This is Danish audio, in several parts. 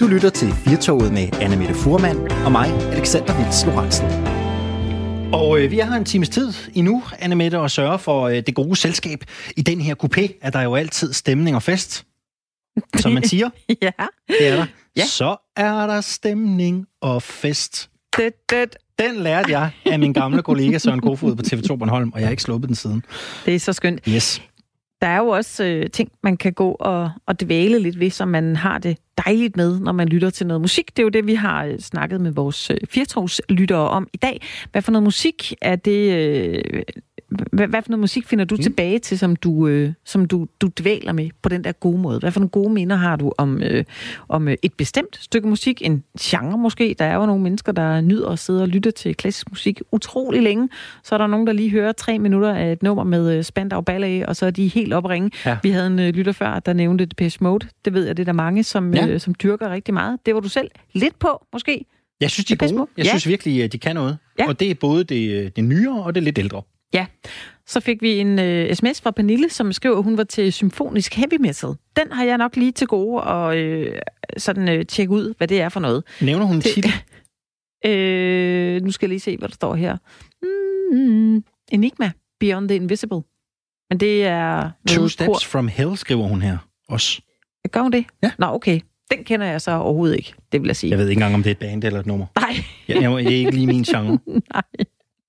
Du lytter til Firtoget med Anne Mette Furman og mig, Alexander Vils Lorentzen. Og øh, vi her en times tid endnu, Anne Mette, og sørger for øh, det gode selskab. I den her coupé er der jo altid stemning og fest, som man siger. ja. Det er der. Ja. Så er der stemning og fest. Det, det, Den lærte jeg af min gamle kollega Søren Kofod på TV2 Bornholm, og jeg har ikke sluppet den siden. det er så skønt. Yes. Der er jo også øh, ting, man kan gå og, og dvæle lidt ved, som man har det dejligt med, når man lytter til noget musik. Det er jo det, vi har øh, snakket med vores øh, firtogslyttere om i dag. Hvad for noget musik er det... Øh, hvad, hvad for noget musik finder du mm. tilbage til, som du, øh, som du, du dvæler med på den der gode måde? Hvad for nogle gode minder har du om, øh, om øh, et bestemt stykke musik? En genre måske? Der er jo nogle mennesker, der nyder at sidde og lytte til klassisk musik utrolig længe. Så er der nogen, der lige hører tre minutter af et nummer med øh, Spandau Ballet, og så er de helt opringe. Ja. Vi havde en øh, lytter før, der nævnte Depeche Mode. Det ved jeg, det er der mange, som, Ja. øh, som dyrker rigtig meget. Det var du selv lidt på, måske? Jeg synes, de er gode. Jeg Ja. synes virkelig, at de kan noget. Ja. Og det er både det, øh, det nyere og det lidt ældre. Ja. Så fik vi en øh, sms fra Pernille, som skriver, at hun var til symfonisk heavy metal. Den har jeg nok lige til gode at øh, sådan, øh, tjekke ud, hvad det er for noget. Nævner hun titel? Øh, nu skal jeg lige se, hvad der står her. Mm, Enigma, Beyond the Invisible. Men det er... Two Steps kor. from Hell, skriver hun her også. Gør hun det? Ja. Nå, okay. Den kender jeg så overhovedet ikke, det vil jeg sige. Jeg ved ikke engang, om det er et band eller et nummer. Nej. Jeg, jeg, det er ikke lige min genre. Nej.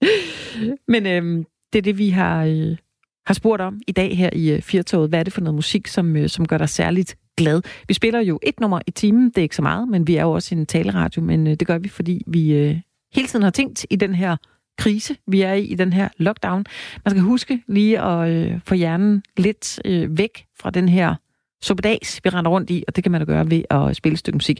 Men øhm, det er det, vi har, øh, har spurgt om i dag her i øh, Firtoget. Hvad er det for noget musik, som, øh, som gør dig særligt glad? Vi spiller jo et nummer i timen, det er ikke så meget, men vi er jo også en taleradio, men øh, det gør vi, fordi vi øh, hele tiden har tænkt i den her krise, vi er i, i den her lockdown. Man skal huske lige at øh, få hjernen lidt øh, væk fra den her suppedas, vi render rundt i, og det kan man da gøre ved at spille et stykke musik.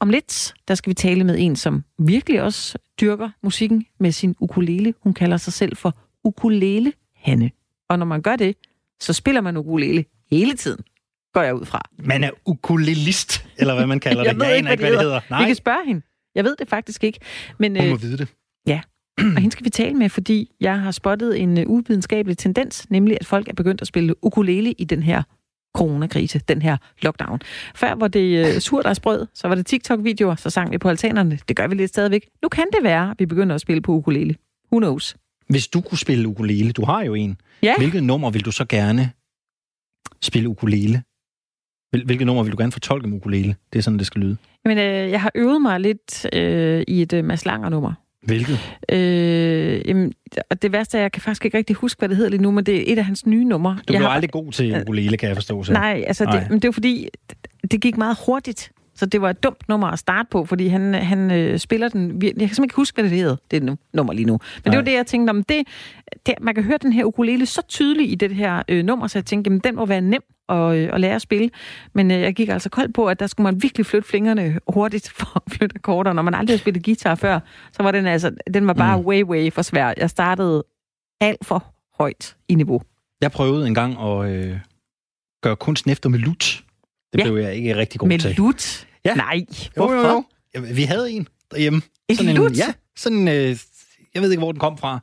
Om lidt, der skal vi tale med en, som virkelig også dyrker musikken med sin ukulele. Hun kalder sig selv for ukulele Hanne. Og når man gør det, så spiller man ukulele hele tiden, går jeg ud fra. Man er ukulelist, eller hvad man kalder det. Jeg ved jeg aner hvad ikke, det hvad det hedder. Vi Nej, kan spørge hende. Jeg ved det faktisk ikke. Men, hun øh, må vide det. og hende skal vi tale med, fordi jeg har spottet en øh, uvidenskabelig tendens, nemlig at folk er begyndt at spille ukulele i den her coronakrise, den her lockdown. Før var det øh, surdagsbrød, så var det TikTok-videoer, så sang vi på altanerne. Det gør vi lidt stadigvæk. Nu kan det være, at vi begynder at spille på ukulele. Who knows? Hvis du kunne spille ukulele, du har jo en. Ja. Hvilket nummer vil du så gerne spille ukulele? Hvil- Hvilket nummer vil du gerne fortolke med ukulele? Det er sådan, det skal lyde. Men øh, jeg har øvet mig lidt øh, i et øh, Mads Langer-nummer. Hvilket? Øh, jamen, det værste er, jeg kan faktisk ikke rigtig huske, hvad det hedder lige nu, men det er et af hans nye numre. Du blev aldrig god til ukulele, kan jeg forstå. Så. Nej, altså Nej. Det, men det var fordi, det, gik meget hurtigt. Så det var et dumt nummer at starte på, fordi han, han øh, spiller den... Jeg kan simpelthen ikke huske, hvad det hedder, det nu, nummer lige nu. Men Nej. det var det, jeg tænkte om. Det, det, man kan høre den her ukulele så tydeligt i det her øh, nummer, så jeg tænkte, jamen, den må være nem at, øh, at lære at spille. Men øh, jeg gik altså kold på, at der skulle man virkelig flytte fingrene hurtigt for at flytte akkorder. Når man aldrig har spillet guitar før, så var den altså... Den var bare Mm. way, way for svær. Jeg startede alt for højt i niveau. Jeg prøvede en gang at øh, gøre kunsten efter med lut. Det Ja. blev jeg ikke rigtig god Med til. lut? Ja. Nej, Jo, hvorfor? jo, jo. Jamen, Vi havde en derhjemme. Et sådan en, lut? Ja, sådan en, øh, jeg ved ikke, hvor den kom fra.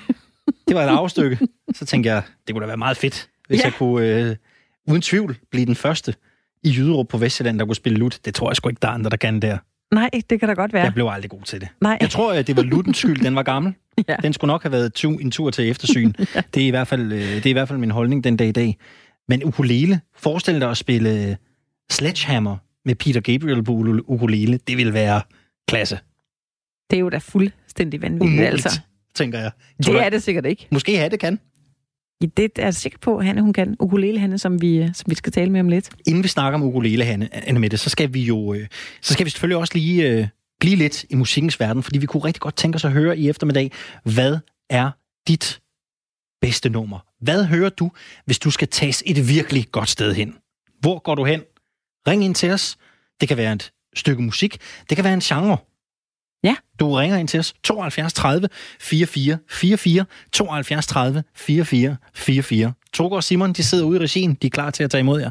det var et afstykke. Så tænkte jeg, det kunne da være meget fedt, hvis Ja. jeg kunne, øh, uden tvivl, blive den første i Jyderup på Vestjylland, der kunne spille lut. Det tror jeg sgu ikke, der er andre, der kan der. Nej, det kan da godt være. Jeg blev aldrig god til det. Nej. Jeg tror, at det var luttens skyld, den var gammel. Ja. Den skulle nok have været tu, en tur til eftersyn. det, er i hvert fald, øh, det er i hvert fald min holdning den dag i dag. Men ukulele, forestil dig at spille Sledgehammer med Peter Gabriel på ukulele. Det vil være klasse. Det er jo da fuldstændig vanvittigt, Umuligt, altså. tænker jeg. Det Tror er du- det sikkert ikke. Måske have det kan. I Det er jeg sikker på, Hanne, hun kan. Ukulele, Hanne, som vi, øh, som vi skal tale med om lidt. Inden vi snakker om ukulele, Hanne, Anne Mette, så skal vi jo øh, så skal vi selvfølgelig også lige øh, blive lidt i musikkens verden, fordi vi kunne rigtig godt tænke os at høre i eftermiddag, hvad er dit bedste nummer? Hvad hører du, hvis du skal tages et virkelig godt sted hen? Hvor går du hen? Ring ind til os. Det kan være et stykke musik. Det kan være en genre. Ja. Du ringer ind til os 72 30 44 44 72 30 44 44. Torgo og Simon, de sidder ude i regien. De er klar til at tage imod jer.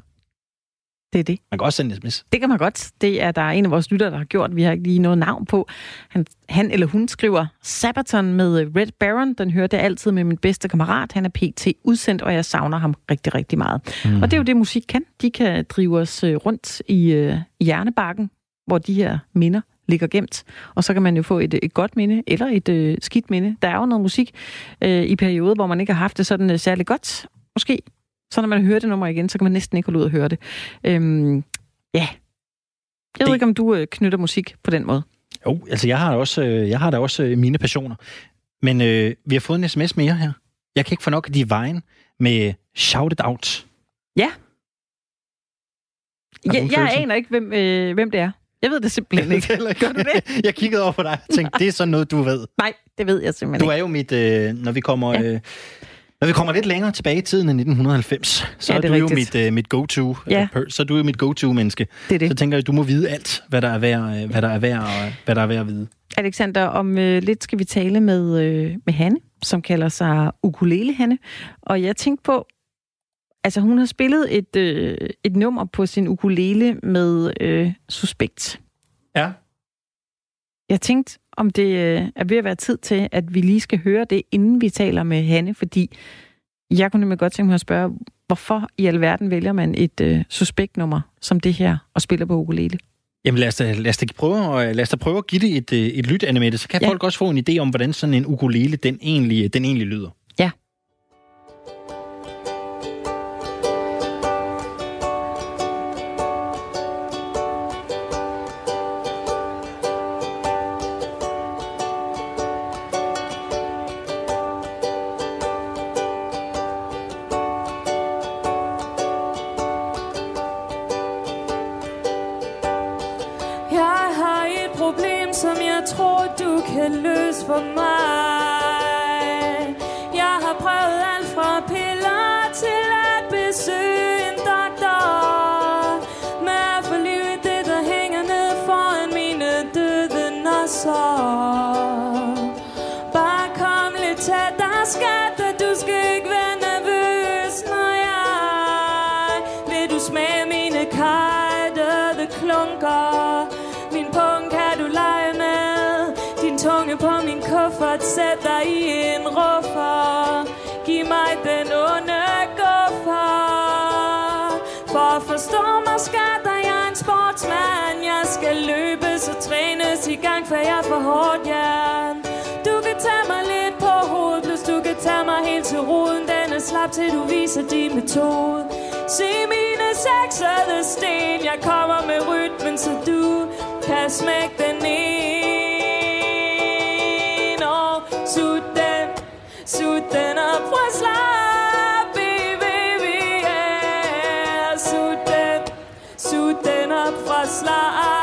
Det er det. Man kan også sende en sms. Det kan man godt. Det er der er en af vores lyttere, der har gjort. Vi har ikke lige noget navn på. Han, han eller hun skriver Sabaton med øh, Red Baron. Den hørte jeg altid med min bedste kammerat. Han er pt. udsendt, og jeg savner ham rigtig, rigtig meget. Mm. Og det er jo det, musik kan. De kan drive os øh, rundt i, øh, hjernebakken hvor de her minder ligger gemt. Og så kan man jo få et, et godt minde, eller et øh, skidt minde. Der er jo noget musik øh, i perioder, hvor man ikke har haft det sådan øh, særlig godt, måske. Så når man hører det nummer igen, så kan man næsten ikke holde ud at høre det. Øhm, ja. Jeg ved ikke, om du øh, knytter musik på den måde. Jo, altså jeg har, også, øh, jeg har da også øh, mine passioner. Men øh, vi har fået en sms mere her. Jeg kan ikke få nok af de vejen med Shout It Out. Ja. Jeg, jeg aner ikke, hvem, øh, hvem det er. Jeg ved det simpelthen ikke. Gør du det? jeg kiggede over på dig og tænkte, det er sådan noget, du ved. Nej, det ved jeg simpelthen Du er jo mit, øh, når vi kommer... Ja. Øh, når vi kommer lidt længere tilbage i tiden end 1990, så ja, er, er du rigtigt. jo mit, uh, mit go-to. Ja. Uh, så er du jo mit go-to-menneske. Det er det. Så tænker jeg, du må vide alt, hvad der er værd, hvad der er værd, og hvad der er værd at vide. Alexander, om øh, lidt skal vi tale med, øh, med Hanne, som kalder sig Ukulele Hanne. Og jeg tænkte på, altså hun har spillet et, øh, et nummer på sin ukulele med øh, Suspekt. Ja. Jeg tænkte, om det øh, er ved at være tid til, at vi lige skal høre det, inden vi taler med Hanne, fordi jeg kunne nemlig godt tænke mig at spørge, hvorfor i alverden vælger man et øh, suspektnummer som det her og spiller på ukulele? Jamen lad os da, lad os da prøve, lad os da prøve at give det et, øh, et lyt, Annemette, så kan ja. folk også få en idé om, hvordan sådan en ukulele den egentlig, den egentlig lyder. Ja. kuffert, trænes for jeg er for hårdt jern. Du kan tage mig lidt på hovedet, plus du kan tage mig helt til roden. Den er slap til du viser din metode. Se mine sexede sten, jeg kommer med rytmen, så du kan smække den ind den. Sut den, sut den op fra slag.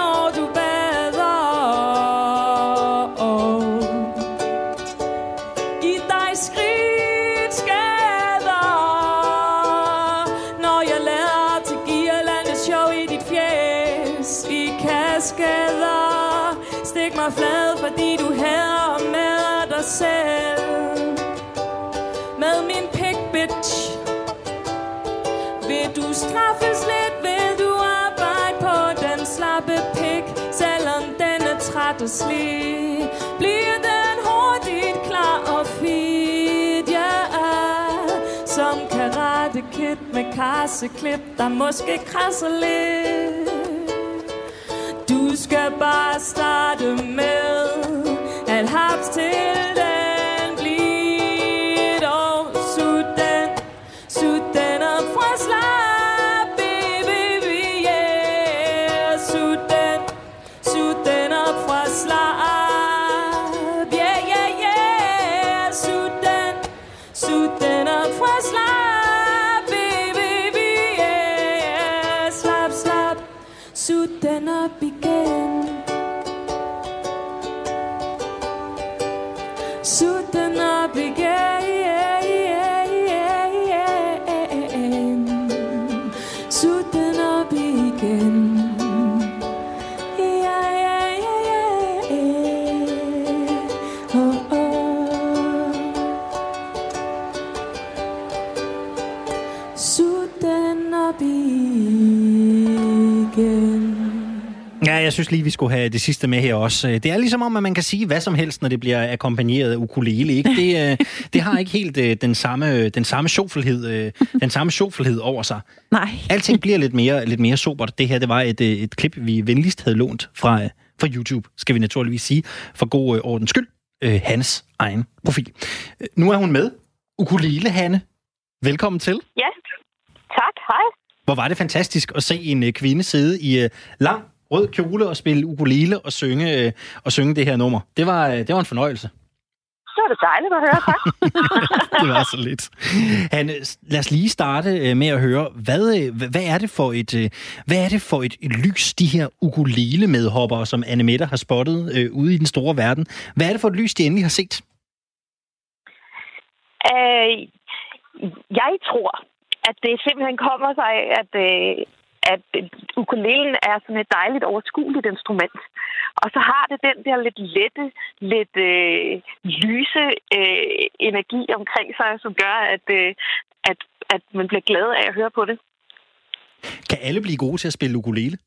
træt og Bliver den hurtigt klar og fit Jeg er som karate kid med kasseklip Der måske krasser lidt. Du skal bare starte med At haps jeg synes lige, vi skulle have det sidste med her også. Det er ligesom om, at man kan sige hvad som helst, når det bliver akkompagneret af ukulele. Ikke? Det, øh, det har ikke helt øh, den samme, den samme sjovfelhed, øh, den samme sjovfelhed over sig. Nej. Alting bliver lidt mere, lidt mere sobert. Det her, det var et, et klip, vi venligst havde lånt fra, fra YouTube, skal vi naturligvis sige, for god øh, ordens skyld. Øh, Hans egen profil. Nu er hun med. Ukulele, Hanne. Velkommen til. Ja, tak. Hej. Hvor var det fantastisk at se en øh, kvinde sidde i øh, lang rød kjole og spille ukulele og synge, øh, og synge det her nummer. Det var, øh, det var en fornøjelse. Så er det dejligt at høre, tak. det var så lidt. Hanne, lad os lige starte øh, med at høre, hvad, øh, hvad er det for et, øh, hvad er det for et, lys, de her ukulele medhoppere, som Anne Mette har spottet øh, ude i den store verden, hvad er det for et lys, de endelig har set? Øh, jeg tror, at det simpelthen kommer sig at, øh, at øh, ukulelen er sådan et dejligt overskueligt instrument. Og så har det den der lidt lette, lidt øh, lyse øh, energi omkring sig, som gør, at, øh, at, at man bliver glad af at høre på det. Kan alle blive gode til at spille ukulele?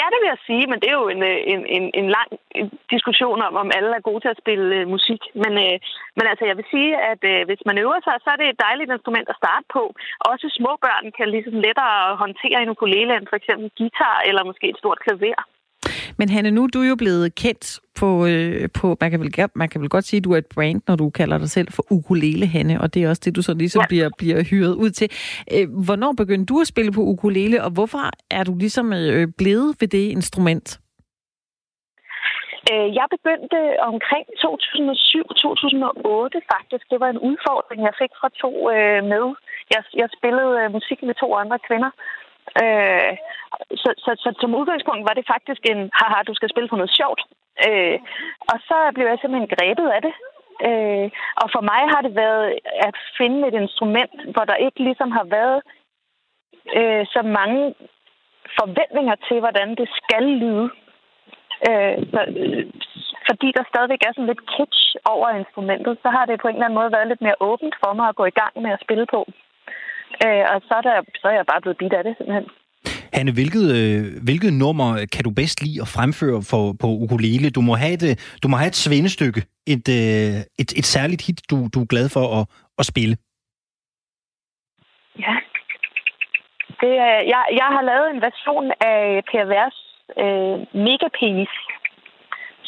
Ja, det vil jeg sige, men det er jo en, øh, en, en, en lang diskussion om, om alle er gode til at spille øh, musik. Men, øh, men altså, jeg vil sige, at øh, hvis man øver sig, så er det et dejligt instrument at starte på. Også små børn kan ligesom lettere håndtere en ukulele end for eksempel guitar eller måske et stort klaver. Men Hanne, nu er du jo blevet kendt på, øh, på man, kan vel, man kan vel godt sige, at du er et brand, når du kalder dig selv for ukulele, Hanne, og det er også det, du så ligesom ja. bliver, bliver hyret ud til. Øh, hvornår begyndte du at spille på ukulele, og hvorfor er du ligesom øh, blevet ved det instrument? Øh, jeg begyndte omkring 2007-2008 faktisk. Det var en udfordring, jeg fik fra to øh, med. Jeg, jeg spillede øh, musik med to andre kvinder, Øh, så, så, så som udgangspunkt var det faktisk en, haha, du skal spille på noget sjovt. Øh, og så blev jeg simpelthen grebet af det. Øh, og for mig har det været at finde et instrument, hvor der ikke ligesom har været øh, så mange forventninger til, hvordan det skal lyde. Øh, så, øh, fordi der stadigvæk er sådan lidt kitsch over instrumentet, så har det på en eller anden måde været lidt mere åbent for mig at gå i gang med at spille på. Øh, og så er, der, så er jeg bare blevet bidt af det, simpelthen. Hanne, hvilket, øh, hvilket nummer kan du bedst lide at fremføre for, på ukulele? Du må have et, du må have et svendestykke, et, øh, et, et særligt hit, du, du er glad for at, at spille. Ja. Det, jeg, jeg har lavet en version af Per Vers øh, Mega Penis,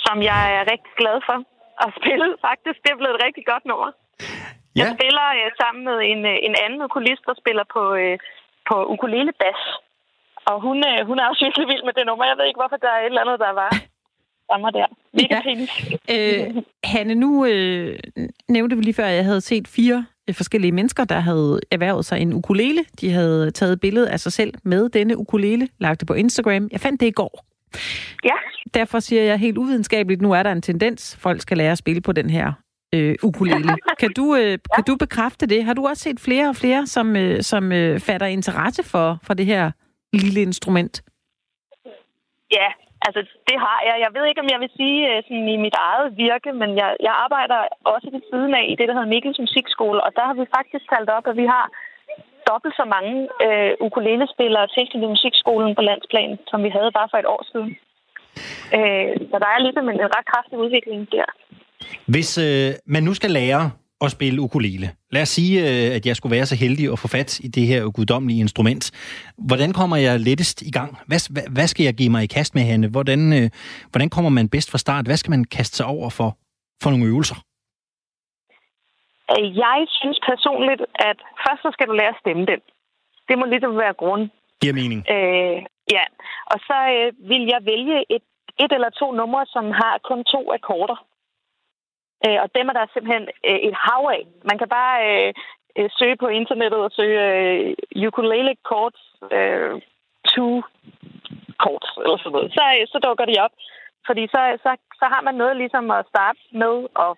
som jeg er rigtig glad for at spille. Faktisk, det er blevet et rigtig godt nummer. Ja. Jeg spiller øh, sammen med en, øh, en anden ukulist, der spiller på, øh, på ukulele bass. Og hun, øh, hun er også virkelig vild med det nummer. Jeg ved ikke, hvorfor der er et eller andet, der var sammen der. Mega ja. øh, Hanne, nu øh, nævnte vi lige før, at jeg havde set fire øh, forskellige mennesker, der havde erhvervet sig en ukulele. De havde taget billede af sig selv med denne ukulele, lagt det på Instagram. Jeg fandt det i går. Ja. Derfor siger jeg helt uvidenskabeligt, nu er der en tendens, folk skal lære at spille på den her øh, ukulele. Kan du, øh, ja. kan du bekræfte det? Har du også set flere og flere, som, øh, som øh, fatter interesse for, for det her lille instrument? Ja, altså det har jeg. Jeg ved ikke, om jeg vil sige øh, sådan i mit eget virke, men jeg, jeg arbejder også ved siden af i det, der hedder Mikkels Musikskole, og der har vi faktisk talt op, at vi har dobbelt så mange øh, ukulelespillere til musikskolen på landsplan, som vi havde bare for et år siden. Øh, så der er ligesom en, en ret kraftig udvikling der. Hvis øh, man nu skal lære at spille ukulele, lad os sige, øh, at jeg skulle være så heldig at få fat i det her guddommelige instrument. Hvordan kommer jeg lettest i gang? Hvad, hvad, hvad skal jeg give mig i kast med, Hanne? Hvordan, øh, hvordan kommer man bedst fra start? Hvad skal man kaste sig over for, for nogle øvelser? Øh, jeg synes personligt, at først så skal du lære at stemme den. Det må ligesom være grund. Giver mening. Øh, ja, og så øh, vil jeg vælge et, et eller to numre, som har kun to akkorder. Øh, og dem er der simpelthen øh, et hav af. Man kan bare øh, øh, søge på internettet og søge øh, ukulele chords øh, to chords eller sådan noget. Så, øh, så dukker de op. Fordi så, så, så har man noget ligesom at starte med og,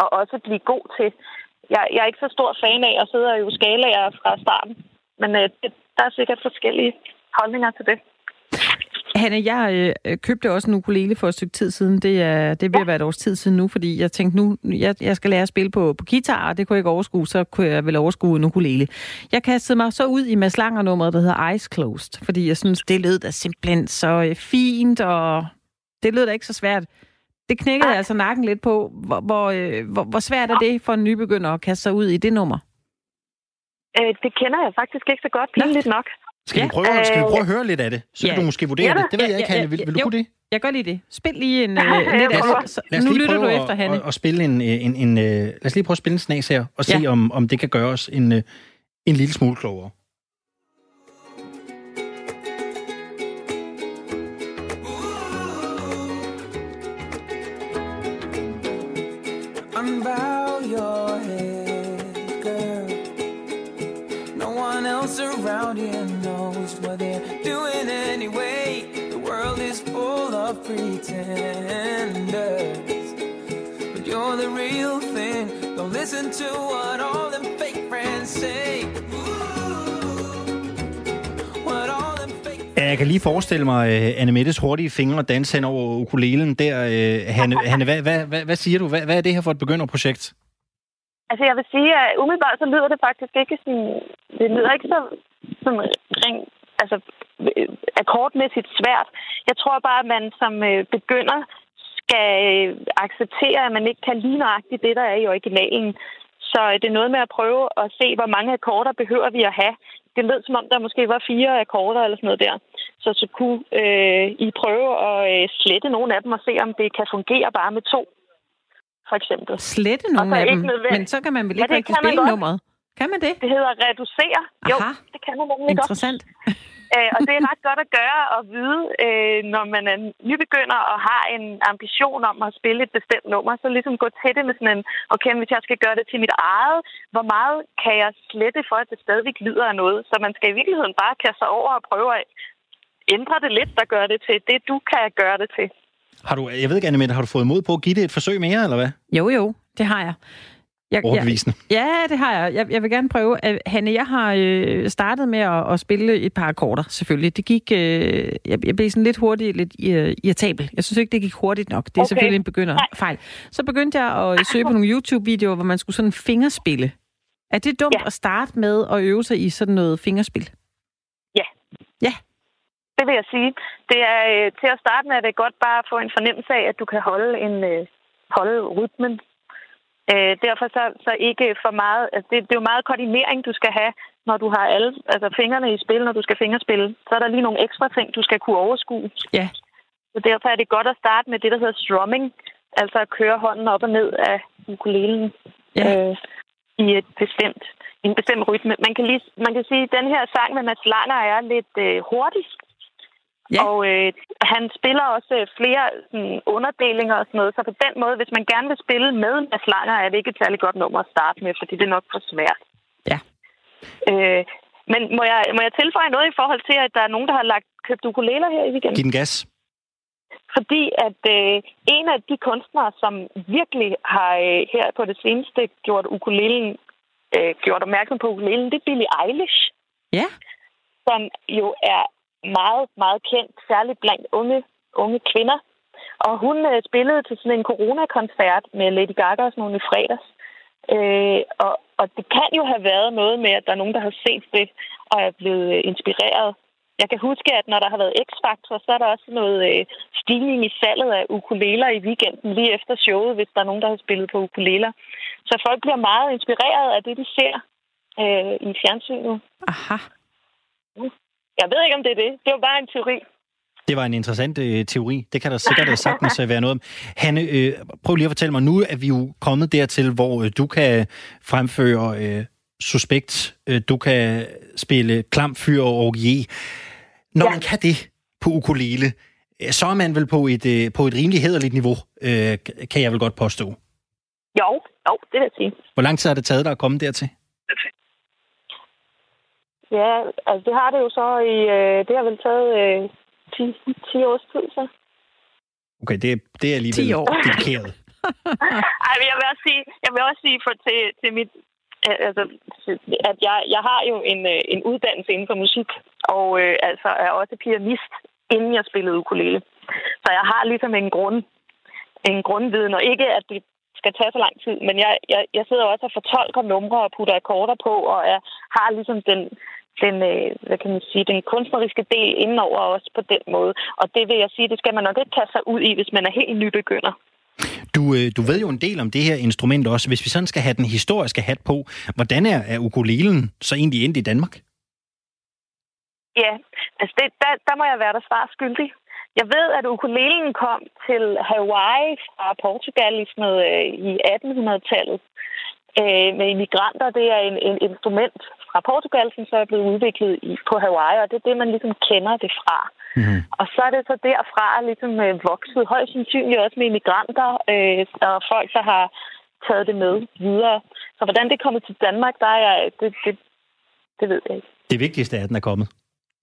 og også blive god til. Jeg, jeg er ikke så stor fan af at sidde og jo skalaer fra starten. Men øh, det, der er sikkert forskellige holdninger til det. Hanne, jeg øh, købte også en ukulele for et stykke tid siden. Det er det vil ja. være et års tid siden nu, fordi jeg tænkte nu, jeg, jeg skal lære at spille på, på guitar, og det kunne jeg ikke overskue, så kunne jeg vel overskue en ukulele. Jeg kastede mig så ud i Mads Langer nummeret, der hedder Eyes Closed, fordi jeg synes, det lød da simpelthen så øh, fint, og det lød da ikke så svært. Det knækkede jeg altså nakken lidt på. Hvor, hvor, øh, hvor, hvor svært er det for en nybegynder at kaste sig ud i det nummer? Øh, det kender jeg faktisk ikke så godt, pinligt nok. Skal, ja. vi prøve, skal vi prøve at høre lidt af det? Så ja. kan du måske vurdere ja, det. Det ved jeg ikke, Hanne. Vil, vil du jo, kunne det? Jeg gør lige det. Spil lige en... Ja, øh, lidt lad os, lad os nu lytter du efter, Hanne. At, at spille en, en, en, en, lad os lige prøve at spille en snas her, og se, ja. om, om det kan gøre os en, en lille smule klogere. Unbow your head, girl. No one else around here pretenders. But you're the real thing. Don't listen to what all them fake friends say. Jeg kan lige forestille mig uh, Anne Mettes hurtige fingre danse hen over ukulelen der. Uh, Hanne, Hanne hvad, hvad, hvad, hvad siger du? Hvad, hvad er det her for et begynderprojekt? Altså, jeg vil sige, at umiddelbart så lyder det faktisk ikke sådan... Det lyder ikke så sådan ring, altså, akkordmæssigt svært. Jeg tror bare, at man som øh, begynder skal øh, acceptere, at man ikke kan lige nøjagtigt det, der er i originalen. Så øh, det er noget med at prøve at se, hvor mange akkorder behøver vi at have. Det lød som om, der måske var fire akkorder eller sådan noget der. Så så kunne øh, I prøve at øh, slette nogle af dem og se, om det kan fungere bare med to for eksempel. Slette nogle af dem? Men så kan man vel ikke ja, rigtig spille nummeret? Kan man det? Det hedder reducere. Aha. Jo, det kan man nemlig Interessant. godt. Øh, og det er ret godt at gøre og vide, øh, når man er nybegynder og har en ambition om at spille et bestemt nummer, så ligesom gå til det med sådan en, okay, hvis jeg skal gøre det til mit eget, hvor meget kan jeg slette for, at det stadigvæk lyder af noget? Så man skal i virkeligheden bare kaste sig over og prøve at ændre det lidt, der gør det til det, du kan gøre det til. Har du, jeg ved ikke, Annemette, har du fået mod på at give det et forsøg mere, eller hvad? Jo, jo, det har jeg. Jeg, overbevisende. Jeg, ja, det har jeg. jeg. Jeg vil gerne prøve. Hanne, jeg har øh, startet med at, at spille et par akkorder, selvfølgelig. Det gik... Øh, jeg, jeg blev sådan lidt hurtigt, lidt irritabel. Jeg synes ikke, det gik hurtigt nok. Det er okay. selvfølgelig en begynderfejl. Så begyndte jeg at søge på nogle YouTube-videoer, hvor man skulle sådan fingerspille. Er det dumt ja. at starte med at øve sig i sådan noget fingerspil? Ja. Ja. Det vil jeg sige. Det er, øh, til at starte med er det godt bare at få en fornemmelse af, at du kan holde en øh, holde rytmen Øh, derfor så, så ikke for meget... Altså det, det er jo meget koordinering, du skal have, når du har alle altså fingrene i spil, når du skal fingerspille. Så er der lige nogle ekstra ting, du skal kunne overskue. Ja. Så derfor er det godt at starte med det, der hedder strumming. Altså at køre hånden op og ned af ukulelen ja. øh, i et bestemt, en bestemt rytme. Man kan, lige, man kan sige, at den her sang med Mads Langer er lidt øh, hurtig. Ja. Og øh, han spiller også flere sådan, underdelinger og sådan noget. Så på den måde, hvis man gerne vil spille med Mads Langer, er det ikke et særligt godt nummer at starte med, fordi det er nok for svært. Ja. Øh, men må jeg, må jeg tilføje noget i forhold til, at der er nogen, der har lagt købt ukuleler her i weekenden? Giv den gas. Fordi at øh, en af de kunstnere, som virkelig har øh, her på det seneste gjort ukulelen, øh, gjort opmærksom på ukulelen, det er Billie Eilish. Ja. Som jo er meget, meget kendt, særligt blandt unge, unge kvinder. Og hun øh, spillede til sådan en coronakoncert med Lady Gaga og sådan nogle i fredags. Øh, og, og det kan jo have været noget med, at der er nogen, der har set det og er blevet øh, inspireret. Jeg kan huske, at når der har været X-Factor, så er der også noget øh, stigning i salget af ukuleler i weekenden lige efter showet, hvis der er nogen, der har spillet på ukuleler. Så folk bliver meget inspireret af det, de ser øh, i fjernsynet. Aha. Jeg ved ikke, om det er det. Det var bare en teori. Det var en interessant øh, teori. Det kan der sikkert øh, sagtens øh, være noget om. Hanne, øh, prøv lige at fortælle mig. Nu er vi jo kommet dertil, hvor øh, du kan fremføre øh, suspekt. Øh, du kan spille klam, fyr og orgie. Når ja. man kan det på ukulele, øh, så er man vel på et, øh, på et rimelig hederligt niveau, øh, kan jeg vel godt påstå. Jo, jo, det vil jeg sige. Hvor lang tid har det taget dig at komme dertil? Ja, altså det har det jo så i... Øh, det har vel taget øh, 10, 10 års tid, så. Okay, det, det er alligevel 10 år. dedikeret. Ej, men jeg vil også sige, jeg vil også sige for, til, til mit, altså, at jeg, jeg har jo en, øh, en uddannelse inden for musik, og øh, altså er også pianist, inden jeg spillede ukulele. Så jeg har ligesom en grund, en grundviden, og ikke at det skal tage så lang tid, men jeg, jeg, jeg sidder også og fortolker numre og putter akkorder på, og jeg har ligesom den, den, øh, hvad kan man sige, den kunstneriske del indenover også på den måde. Og det vil jeg sige, det skal man nok ikke kaste sig ud i, hvis man er helt nybegynder. Du, øh, du ved jo en del om det her instrument også. Hvis vi sådan skal have den historiske hat på, hvordan er, er ukulelen så egentlig endt i Danmark? Ja, altså det, der, der må jeg være der svar skyldig. Jeg ved, at ukulelen kom til Hawaii fra Portugal i, sådan noget, øh, i 1800-tallet øh, med immigranter. Det er en, en instrument fra Portugal, som så er blevet udviklet i, på Hawaii, og det er det, man ligesom kender det fra. Mm-hmm. Og så er det så derfra ligesom øh, vokset højst sandsynligt også med immigranter øh, og folk, der har taget det med videre. Så hvordan det er kommet til Danmark, der er jeg, det, det, det ved jeg ikke. Det vigtigste er, at den er kommet,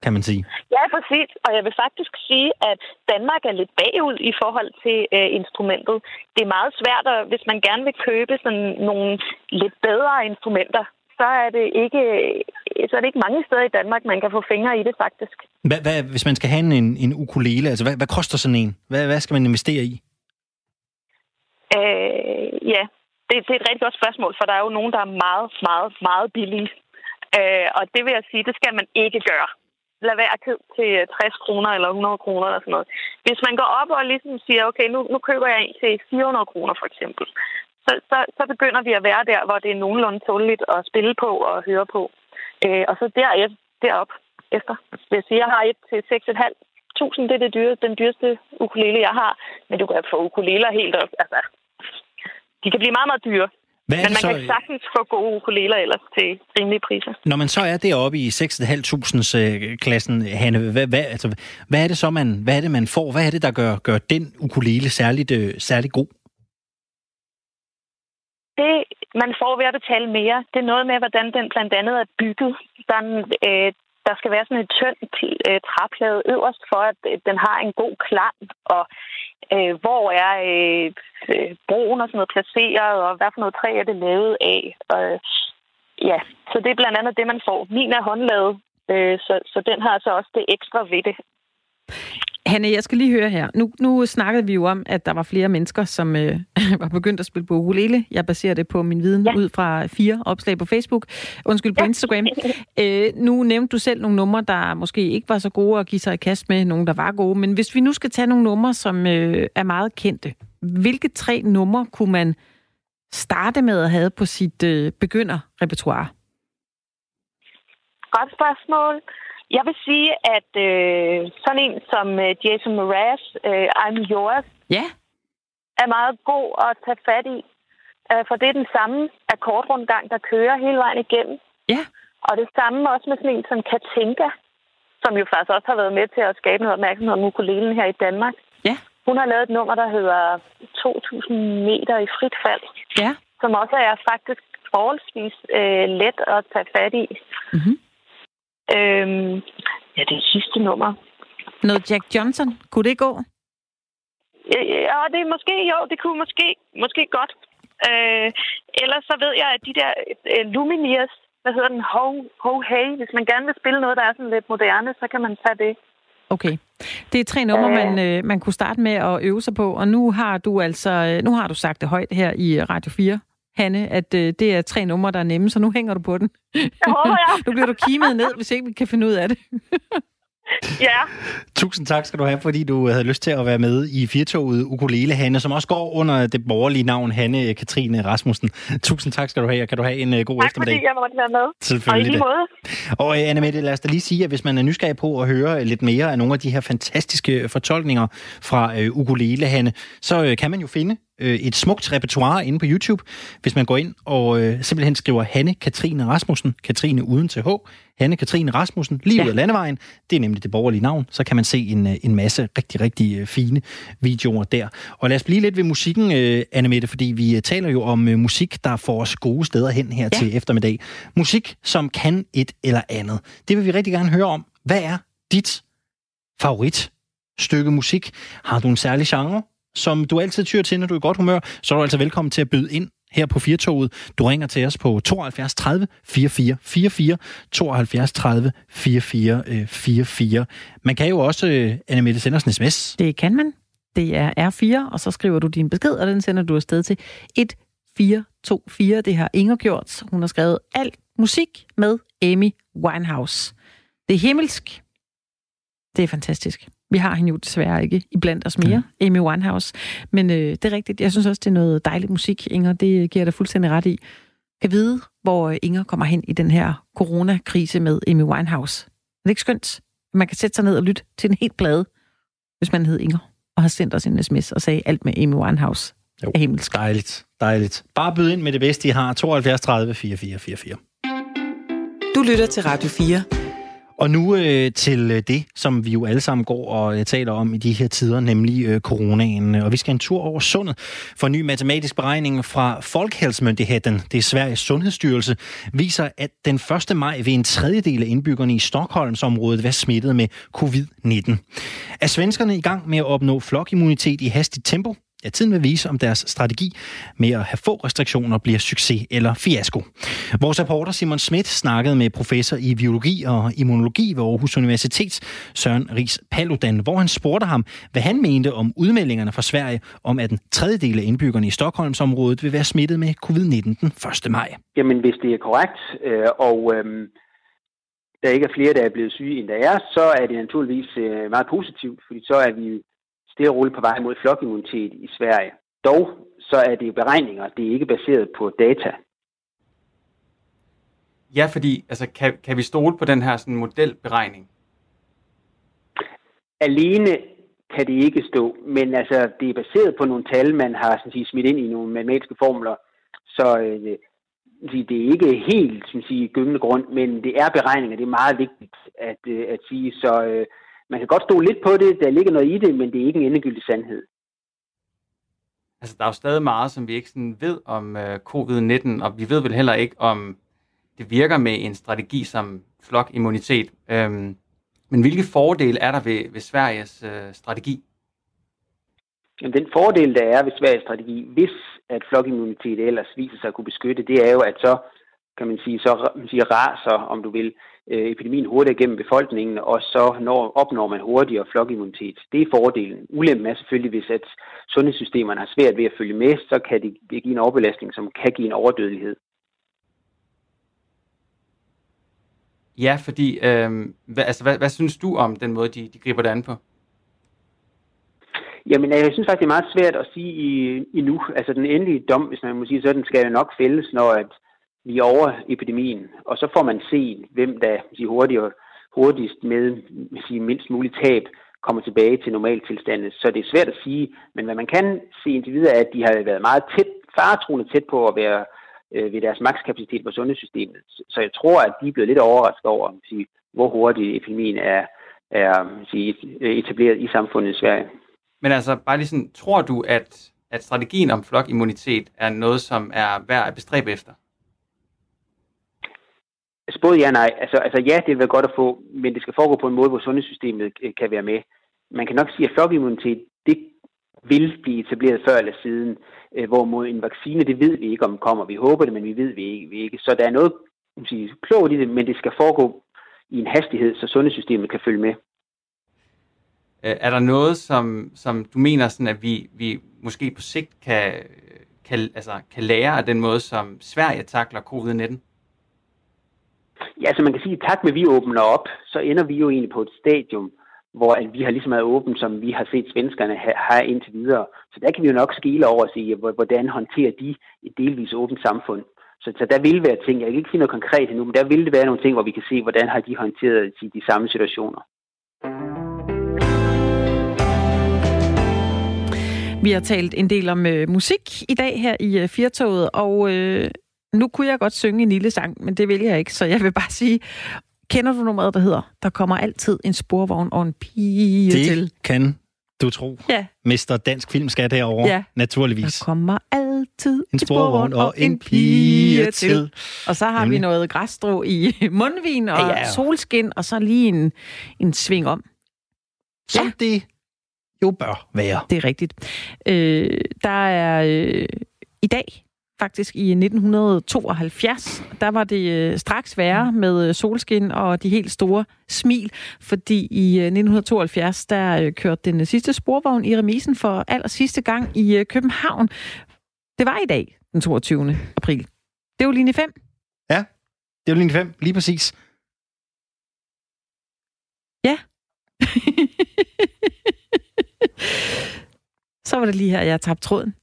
kan man sige. Ja, præcis. Og jeg vil faktisk sige, at Danmark er lidt bagud i forhold til øh, instrumentet. Det er meget svært, at, hvis man gerne vil købe sådan nogle lidt bedre instrumenter, så er det ikke så er det ikke mange steder i Danmark, man kan få fingre i det faktisk. Hvad, hvad, hvis man skal have en, en ukulele, altså hvad, hvad koster sådan en? Hvad, hvad skal man investere i? Øh, ja, det, det er et rigtig godt spørgsmål, for der er jo nogen, der er meget, meget, meget billige. Øh, og det vil jeg sige, det skal man ikke gøre. Lad være at købe til 60 kroner eller 100 kroner eller sådan noget. Hvis man går op og ligesom siger, okay, nu, nu køber jeg en til 400 kroner for eksempel, så, så, så begynder vi at være der, hvor det er nogenlunde tåligt at spille på og høre på. Øh, og så der, derop efter. Vil jeg sige, jeg har et til 6.500. Det er det dyre, den dyreste ukulele, jeg har. Men du kan få ukuleler helt op. Altså, de kan blive meget, meget dyre. Hvad Men man så, kan sagtens få gode ukuleler ellers til rimelige priser. når man så er deroppe i 6.500 klassen, Hanne, hvad, hvad, altså, hvad er det så, man, hvad er det, man får? Hvad er det, der gør, gør den ukulele særligt, øh, særligt god? Det, man får ved at betale mere, det er noget med, hvordan den blandt andet er bygget. Den, øh, der skal være sådan en tynd øh, træplade øverst for, at øh, den har en god klang, og øh, hvor er øh, øh broen og sådan noget placeret, og hvad for noget træ er det lavet af. Og, øh, ja, så det er blandt andet det, man får. Min er håndlavet, øh, så, så den har så også det ekstra ved det. Hanne, jeg skal lige høre her. Nu, nu snakkede vi jo om, at der var flere mennesker, som øh, var begyndt at spille på ukulele. Jeg baserer det på min viden ja. ud fra fire opslag på Facebook. Undskyld, på ja. Instagram. Øh, nu nævnte du selv nogle numre, der måske ikke var så gode at give sig i kast med. Nogle, der var gode. Men hvis vi nu skal tage nogle numre, som øh, er meget kendte. Hvilke tre numre kunne man starte med at have på sit øh, begynderrepertoire? Godt spørgsmål. Jeg vil sige, at øh, sådan en som øh, Jason Mraz, øh, I'm Yours, ja. er meget god at tage fat i. Øh, for det er den samme akkordrundgang, der kører hele vejen igennem. Ja. Og det samme også med sådan en som Katinka, som jo faktisk også har været med til at skabe noget opmærksomhed om ukulelen her i Danmark. Ja. Hun har lavet et nummer, der hedder 2.000 meter i frit fald. Ja. Som også er faktisk forholdsvis øh, let at tage fat i. Mm-hmm. Øhm, ja, det sidste nummer. Noget Jack Johnson. Kunne det gå? Ja, det er måske, jo, det kunne måske, måske godt. Øh, ellers så ved jeg, at de der øh, Lumineers, hvad hedder den, Ho, Ho Hey, hvis man gerne vil spille noget, der er sådan lidt moderne, så kan man tage det. Okay. Det er tre numre, man, øh, man kunne starte med at øve sig på, og nu har du altså nu har du sagt det højt her i Radio 4, Hanne, at øh, det er tre numre, der er nemme, så nu hænger du på den. Det håber jeg. nu bliver du kimet ned, hvis ikke vi kan finde ud af det. ja. Tusind tak skal du have, fordi du havde lyst til at være med i Firtoget Ukulele Hanne, som også går under det borgerlige navn Hanne Katrine Rasmussen. Tusind tak skal du have, og kan du have en uh, god tak, eftermiddag. Tak fordi jeg måtte være med. Selvfølgelig. Og i måde. Og uh, Anne Mette, lad os da lige sige, at hvis man er nysgerrig på at høre lidt mere af nogle af de her fantastiske fortolkninger fra uh, Ukulele Hanne, så uh, kan man jo finde et smukt repertoire inde på YouTube, hvis man går ind og øh, simpelthen skriver Hanne Katrine Rasmussen, Katrine uden til H, Hanne Katrine Rasmussen, lige ja. ud af landevejen. Det er nemlig det borgerlige navn. Så kan man se en, en masse rigtig, rigtig fine videoer der. Og lad os blive lidt ved musikken, øh, Anne Mette, fordi vi taler jo om øh, musik, der får os gode steder hen her ja. til eftermiddag. Musik, som kan et eller andet. Det vil vi rigtig gerne høre om. Hvad er dit favorit stykke musik? Har du en særlig genre, som du altid tyr til, når du er i godt humør, så er du altså velkommen til at byde ind her på Firtoget. Du ringer til os på 72 30 44 44, 72 30 44 44. Man kan jo også, øh, Annemette, sende os en sms. Det kan man. Det er R4, og så skriver du din besked, og den sender du afsted til 1424. Det har Inger gjort. Hun har skrevet alt musik med Amy Winehouse. Det er himmelsk. Det er fantastisk. Vi har hende jo desværre ikke i blandt os mere, mm. Amy Winehouse. Men øh, det er rigtigt. Jeg synes også, det er noget dejligt musik, Inger. Det giver dig fuldstændig ret i. Kan vide, hvor øh, Inger kommer hen i den her coronakrise med Amy Winehouse. Er det ikke skønt? Man kan sætte sig ned og lytte til en helt plade, hvis man hed Inger, og har sendt os en sms og sagde alt med Amy Winehouse. Jo, er himmelsk. Dejligt, dejligt. Bare byd ind med det bedste, I har. 72 30 44 44. Du lytter til Radio 4. Og nu øh, til øh, det, som vi jo alle sammen går og øh, taler om i de her tider, nemlig øh, coronaen. Og vi skal en tur over sundet for en ny matematisk beregning fra Folkhälsomyndigheten, det er Sveriges Sundhedsstyrelse, viser, at den 1. maj vil en tredjedel af indbyggerne i Stockholmsområdet være smittet med covid-19. Er svenskerne i gang med at opnå flokimmunitet i hastigt tempo? Ja, tiden vil vise, om deres strategi med at have få restriktioner bliver succes eller fiasko. Vores reporter Simon Schmidt snakkede med professor i biologi og immunologi ved Aarhus Universitet, Søren Ries Paludan, hvor han spurgte ham, hvad han mente om udmeldingerne fra Sverige om, at en tredjedel af indbyggerne i Stockholmsområdet vil være smittet med covid-19 den 1. maj. Jamen, hvis det er korrekt, øh, og øh, der ikke er flere, der er blevet syge, end der er, så er det naturligvis øh, meget positivt, fordi så er vi stille og roligt på vej mod flokimmunitet i Sverige. Dog så er det beregninger, det er ikke baseret på data. Ja, fordi altså, kan, kan vi stole på den her sådan, modelberegning? Alene kan det ikke stå, men altså, det er baseret på nogle tal, man har sådan sige, smidt ind i nogle matematiske formler. Så øh, det er ikke helt sådan sige, gyngende grund, men det er beregninger. Det er meget vigtigt at, øh, at sige. Så øh, man kan godt stå lidt på det, der ligger noget i det, men det er ikke en endegyldig sandhed. Altså, der er jo stadig meget, som vi ikke sådan ved om uh, covid-19, og vi ved vel heller ikke, om det virker med en strategi som flokimmunitet. Øhm, men hvilke fordele er der ved, ved Sveriges uh, strategi? Jamen, den fordel, der er ved Sveriges strategi, hvis at flokimmunitet ellers viser sig at kunne beskytte, det er jo, at så kan man sige, så man siger, raser, om du vil, øh, epidemien hurtigere gennem befolkningen, og så når, opnår man hurtigere flokimmunitet. Det er fordelen. Ulempen er selvfølgelig, hvis at sundhedssystemerne har svært ved at følge med, så kan det give en overbelastning, som kan give en overdødelighed. Ja, fordi, øh, hvad, altså, hvad, hvad synes du om den måde, de, de griber det an på? Jamen, jeg synes faktisk, det er meget svært at sige i, endnu. Altså, den endelige dom, hvis man må sige sådan, skal jo nok fældes, når at vi er over epidemien, og så får man se, hvem der de hurtigere, hurtigst med sige, mindst muligt tab kommer tilbage til normaltilstanden. Så det er svært at sige, men hvad man kan se indtil videre, er, at de har været meget tæt, faretruende tæt på at være øh, ved deres makskapacitet på sundhedssystemet. Så jeg tror, at de er blevet lidt overrasket over, sige, hvor hurtigt epidemien er, er sige, øh, etableret i samfundet i Sverige. Men altså, bare lige sådan, tror du, at, at strategien om flokimmunitet er noget, som er værd at bestræbe efter? Altså både ja og nej. Altså, altså ja, det vil være godt at få, men det skal foregå på en måde, hvor sundhedssystemet øh, kan være med. Man kan nok sige, at flokimmunitet, det vil blive etableret før eller siden, øh, hvorimod en vaccine, det ved vi ikke, om kommer. Vi håber det, men vi ved vi ikke. Vi ikke. Så der er noget sige, klogt i det, men det skal foregå i en hastighed, så sundhedssystemet kan følge med. Øh, er der noget, som, som du mener, sådan, at vi, vi måske på sigt kan, kan, altså, kan lære af den måde, som Sverige takler covid-19? Ja, så man kan sige, at tak med, at vi åbner op, så ender vi jo egentlig på et stadium, hvor at vi har ligesom været åbent, som vi har set svenskerne have indtil videre. Så der kan vi jo nok skile over og sige, hvordan håndterer de et delvis åbent samfund. Så, så der vil være ting, jeg kan ikke sige noget konkret endnu, men der vil det være nogle ting, hvor vi kan se, hvordan har de håndteret de, de samme situationer. Vi har talt en del om øh, musik i dag her i øh, Firtoget, og øh, nu kunne jeg godt synge en lille sang, men det vil jeg ikke, så jeg vil bare sige, kender du nummeret, der hedder, der kommer altid en sporvogn og en pige det til? Det kan du tro. Ja. Mister dansk filmskat herovre, ja. naturligvis. Der kommer altid en sporvogn og en pige til. Og så har Nemlig. vi noget græsstrå i mundvin og ja, ja. solskin, og så lige en, en sving om. Som ja. det jo bør være. Det er rigtigt. Øh, der er øh, i dag faktisk i 1972, der var det øh, straks værre med øh, solskin og de helt store smil, fordi i øh, 1972, der øh, kørte den sidste sporvogn i remisen for aller sidste gang i København. Det var i dag, den 22. april. Det var linje 5. Ja, det var linje 5, lige præcis. Ja. Så var det lige her, jeg tabte tråden.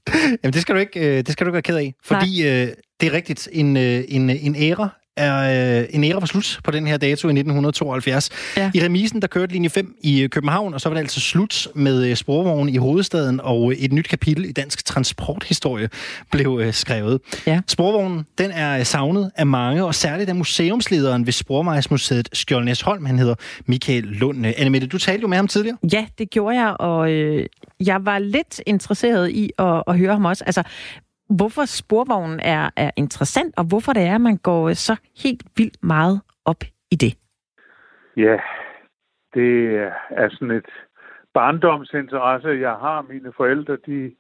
Jamen, det skal du ikke, øh, det skal du ikke være ked af, fordi øh, det er rigtigt. En, øh, en, en æra er øh, en æra var slut på den her dato i 1972. Ja. I remisen, der kørte linje 5 i øh, København, og så var det altså slut med øh, sporvognen i hovedstaden, og øh, et nyt kapitel i dansk transporthistorie blev øh, skrevet. Ja. Sporvognen, den er savnet af mange, og særligt af museumslederen ved Sporvejsmuseet Skjoldnæsholm. Han hedder Michael Lund. Annemette, du talte jo med ham tidligere. Ja, det gjorde jeg, og øh, jeg var lidt interesseret i at, at høre ham også. Altså, hvorfor sporvognen er, er interessant, og hvorfor det er, at man går øh, så helt vildt meget op i det. Ja, det er sådan et barndomsinteresse, jeg har. Mine forældre, de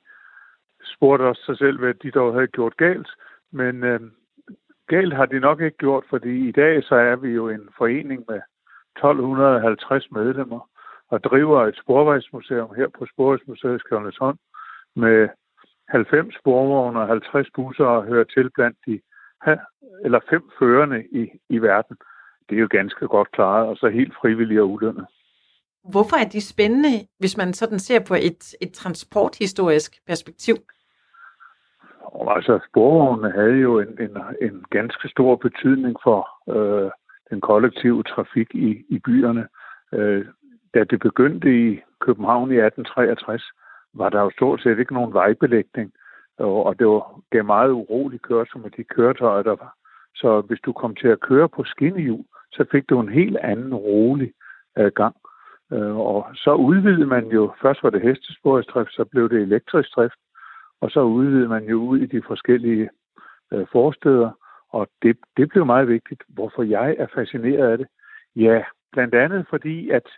spurgte også sig selv, hvad de dog havde gjort galt. Men øh, galt har de nok ikke gjort, fordi i dag så er vi jo en forening med 1250 medlemmer og driver et sporvejsmuseum her på Sporvejsmuseet Skjoldsholm med 90 sporvogne og 50 busser og hører til blandt de eller fem førende i, i verden. Det er jo ganske godt klaret, og så helt frivillige og ulønnet. Hvorfor er de spændende, hvis man sådan ser på et, et transporthistorisk perspektiv? Og altså, sporvognene havde jo en, en, en ganske stor betydning for øh, den kollektive trafik i, i byerne. Øh, da det begyndte i København i 1863, var der jo stort set ikke nogen vejbelægning, og det var, gav meget urolig kørsel med de køretøjer, der var. Så hvis du kom til at køre på skinnehjul, så fik du en helt anden rolig øh, gang. Øh, og så udvidede man jo, først var det hestesporsdrift, så blev det elektrisk drift, og så udvidede man jo ud i de forskellige øh, forsteder, og det, det blev meget vigtigt. Hvorfor jeg er fascineret af det? Ja, blandt andet fordi, at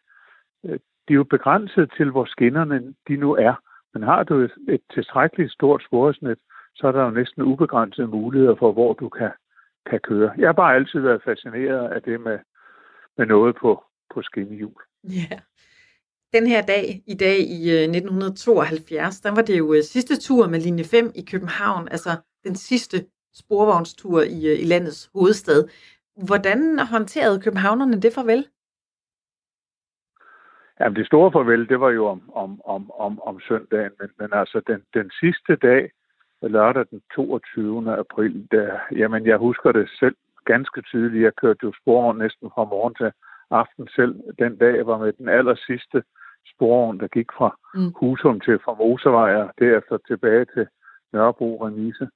øh, de er jo begrænset til, hvor skinnerne de nu er. Men har du et, et tilstrækkeligt stort sporesnet, så er der jo næsten ubegrænsede muligheder for, hvor du kan, kan køre. Jeg har bare altid været fascineret af det med, med noget på, på skinnehjul. Ja. Den her dag, i dag i øh, 1972, der var det jo øh, sidste tur med linje 5 i København, altså den sidste sporvognstur i, øh, i landets hovedstad. Hvordan håndterede københavnerne det farvel? Jamen, det store farvel, det var jo om, om, om, om, om søndagen, men, men altså den, den sidste dag, lørdag den 22. april, der, jamen jeg husker det selv ganske tydeligt. Jeg kørte jo sporvogn næsten fra morgen til aften selv. Den dag jeg var med den aller sidste sporvogn, der gik fra mm. Husum til fra Motorvej og derefter tilbage til Nørrebro Remise.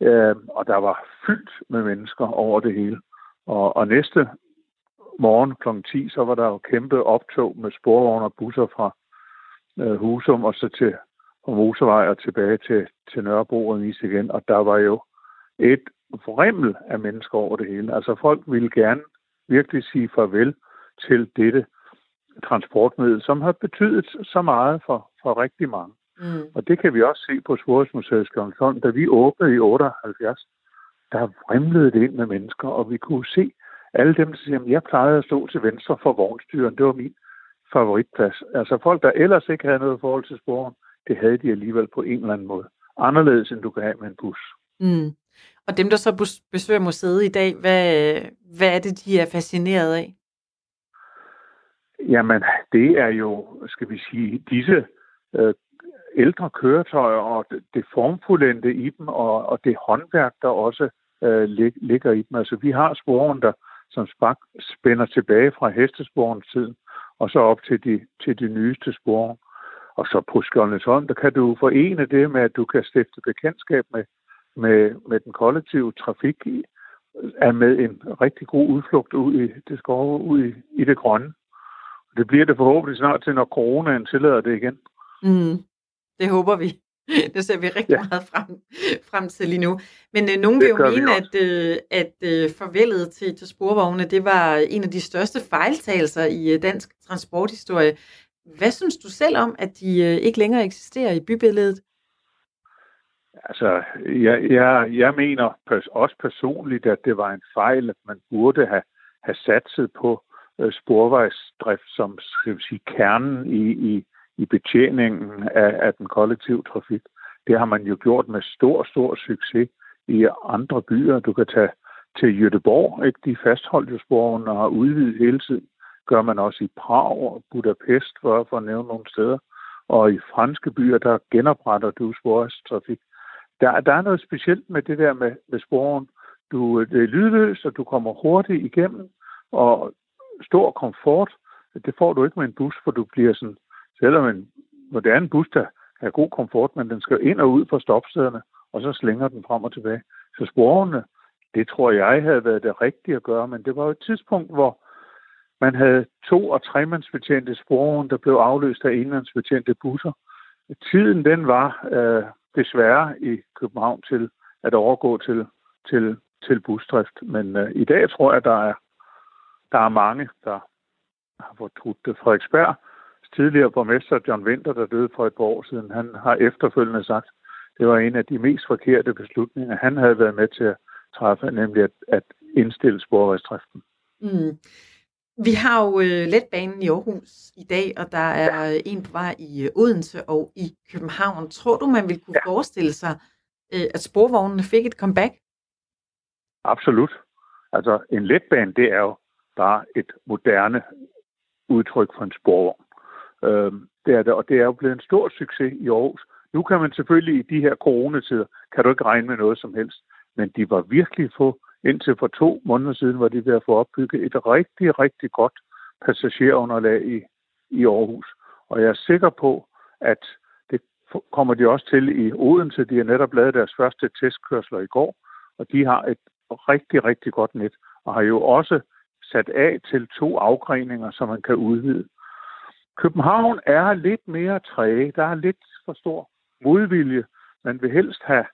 Øh, og der var fyldt med mennesker over det hele. Og, og næste morgen kl. 10, så var der jo kæmpe optog med sporvogne og busser fra øh, Husum og så til på motorvej og tilbage til, til Nørrebro og Nis igen. Og der var jo et vrimmel af mennesker over det hele. Altså folk ville gerne virkelig sige farvel til dette transportmiddel, som har betydet så meget for, for rigtig mange. Mm. Og det kan vi også se på Svorsmuseet Skjoldsholm. Da vi åbnede i 78, der vrimlede det ind med mennesker, og vi kunne se alle dem, der siger, jeg plejede at stå til venstre for vognstyren. Det var min favoritplads. Altså folk, der ellers ikke havde noget forhold til sporen, det havde de alligevel på en eller anden måde. Anderledes, end du kan have med en bus. Mm. Og dem, der så besøger museet i dag, hvad, hvad er det, de er fascineret af? Jamen, det er jo, skal vi sige, disse øh, ældre køretøjer og det, det formfuldendte i dem, og, og det håndværk, der også øh, lig, ligger i dem. Altså, vi har sporen, der som spak spænder tilbage fra hestesporens tid, og så op til de, til de nyeste spor. Og så på Skjoldsholm, der kan du forene det med, at du kan stifte bekendtskab med, med, med den kollektive trafik er med en rigtig god udflugt ud i det skove, ud i, i det grønne. Det bliver det forhåbentlig snart til, når coronaen tillader det igen. Mm, det håber vi. Det ser vi rigtig ja. meget frem, frem til lige nu. Men øh, nogen vil jo mene, at, øh, at øh, farvelet til, til sporvogne, det var en af de største fejltagelser i øh, dansk transporthistorie. Hvad synes du selv om, at de øh, ikke længere eksisterer i bybilledet? Altså, jeg, jeg, jeg mener pers- også personligt, at det var en fejl, at man burde have, have satset på øh, sporvejsdrift som skal sige, kernen i, i, i betjeningen af, af den kollektive trafik. Det har man jo gjort med stor, stor succes i andre byer. Du kan tage til Göteborg, ikke? de fastholdt jo sporene og har udvidet hele tiden. Gør man også i Prag og Budapest, for, for at nævne nogle steder. Og i franske byer, der genopretter du trafik. Der, der er noget specielt med det der med, med sporen. Du, det er lydløst, og du kommer hurtigt igennem, og stor komfort, det får du ikke med en bus, for du bliver sådan, selvom en moderne bus, der har god komfort, men den skal ind og ud fra stopstederne, og så slænger den frem og tilbage. Så sporene, det tror jeg havde været det rigtige at gøre, men det var jo et tidspunkt, hvor man havde to- og tremandsbetjente sporvogne, der blev afløst af enmandsbetjente busser. Tiden den var øh, desværre i København til at overgå til, til, til busdrift. Men øh, i dag tror jeg, der er, der er mange, der har fortrudt det. Frederiksberg, tidligere borgmester John Winter, der døde for et par år siden, han har efterfølgende sagt, det var en af de mest forkerte beslutninger, han havde været med til at træffe, nemlig at, at indstille sporvejsdriften. Mm. Vi har jo øh, letbanen i Aarhus i dag, og der er ja. en på vej i øh, Odense og i København. Tror du, man ville kunne ja. forestille sig, øh, at sporvognene fik et comeback? Absolut. Altså, en letbane, det er jo bare et moderne udtryk for en sporvogn. Øh, det er det, og det er jo blevet en stor succes i Aarhus. Nu kan man selvfølgelig i de her coronatider, kan du ikke regne med noget som helst, men de var virkelig få Indtil for to måneder siden var de ved at få opbygget et rigtig, rigtig godt passagerunderlag i, i Aarhus. Og jeg er sikker på, at det kommer de også til i Odense. De har netop lavet deres første testkørsler i går, og de har et rigtig, rigtig godt net, og har jo også sat af til to afgreninger, så man kan udvide. København er lidt mere træge. Der er lidt for stor modvilje. Man vil helst have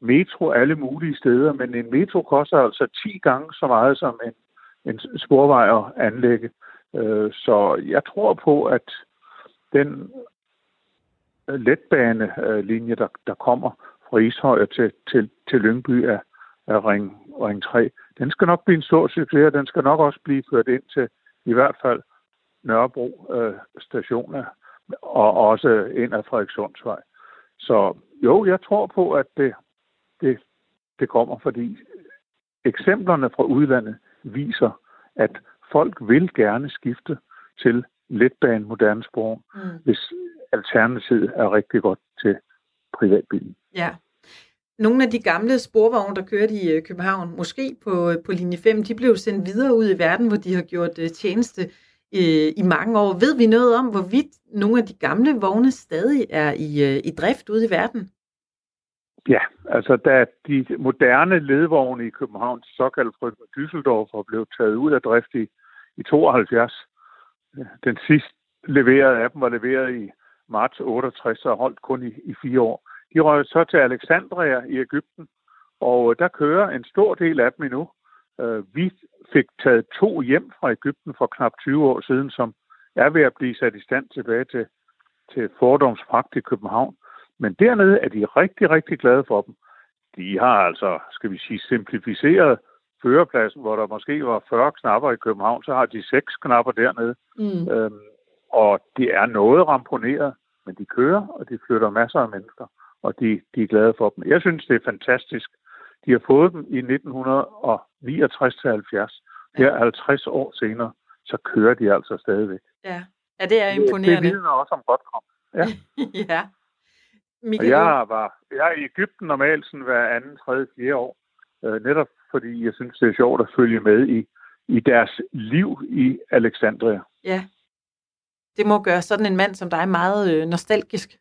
metro alle mulige steder, men en metro koster altså 10 gange så meget som en, en sporvej at anlægge. Øh, så jeg tror på, at den øh, letbanelinje, øh, der, der kommer fra Ishøj til, til, til Lyngby af, af ring, ring 3, den skal nok blive en stor succes, og den skal nok også blive ført ind til i hvert fald Nørrebro øh, stationer, og også ind af Frederikssundsvej. Så jo, jeg tror på, at det, det, det kommer, fordi eksemplerne fra udlandet viser, at folk vil gerne skifte til letbane moderne spor, mm. hvis alternativet er rigtig godt til privatbilen. Ja. Nogle af de gamle sporvogne, der kørte i øh, København, måske på, øh, på linje 5, de blev sendt videre ud i verden, hvor de har gjort øh, tjeneste øh, i mange år. Ved vi noget om, hvorvidt nogle af de gamle vogne stadig er i, øh, i drift ude i verden? Ja, altså da de moderne ledvogne i København, såkaldt og Düsseldorf, blev taget ud af drift i, i 72. Øh, den sidste leverede af dem var leveret i marts 68 og holdt kun i, i fire år. De røg så til Alexandria i Ægypten, og øh, der kører en stor del af dem endnu. Øh, vi fik taget to hjem fra Ægypten for knap 20 år siden, som er ved at blive sat i stand tilbage til, til fordomspragt i København. Men dernede er de rigtig, rigtig glade for dem. De har altså, skal vi sige, simplificeret førerpladsen, hvor der måske var 40 knapper i København, så har de seks knapper dernede. Mm. Øhm, og det er noget ramponeret, men de kører, og de flytter masser af mennesker, og de, de er glade for dem. Jeg synes, det er fantastisk. De har fået dem i 1969-70. Her 50 år senere, så kører de altså stadigvæk. Ja, ja det er imponerende. Det, vidner også om godt kom. Ja. ja. Michael, jeg, var, jeg er i Ægypten normalt sådan hver anden, tredje, fjerde år. Øh, netop fordi jeg synes, det er sjovt at følge med i, i deres liv i Alexandria. Ja, det må gøre sådan en mand som dig meget øh, nostalgisk.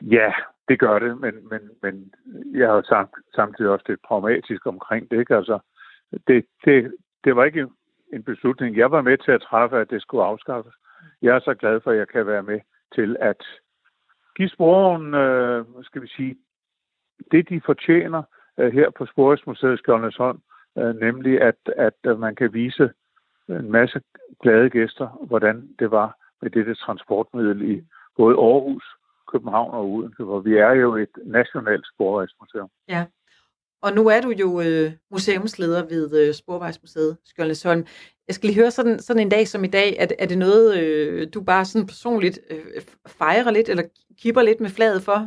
Ja, det gør det, men, men, men jeg har sagt samtidig også lidt pragmatisk omkring det. Ikke? Altså, det, det, det var ikke en beslutning, jeg var med til at træffe, at det skulle afskaffes. Jeg er så glad for, at jeg kan være med til at give sporen, øh, skal vi sige, det de fortjener øh, her på Sporvejsmuseet Skjoldnesholm, øh, nemlig at, at øh, man kan vise en masse glade gæster, hvordan det var med dette transportmiddel i både Aarhus, København og Odense, hvor vi er jo et nationalt sporvejsmuseum. Ja. Og nu er du jo øh, museumsleder ved øh, Sporvejsmuseet Skjoldnesholm. Jeg skal lige høre, sådan, sådan en dag som i dag, er, er det noget, øh, du bare sådan personligt øh, fejrer lidt, eller kipper lidt med flaget for?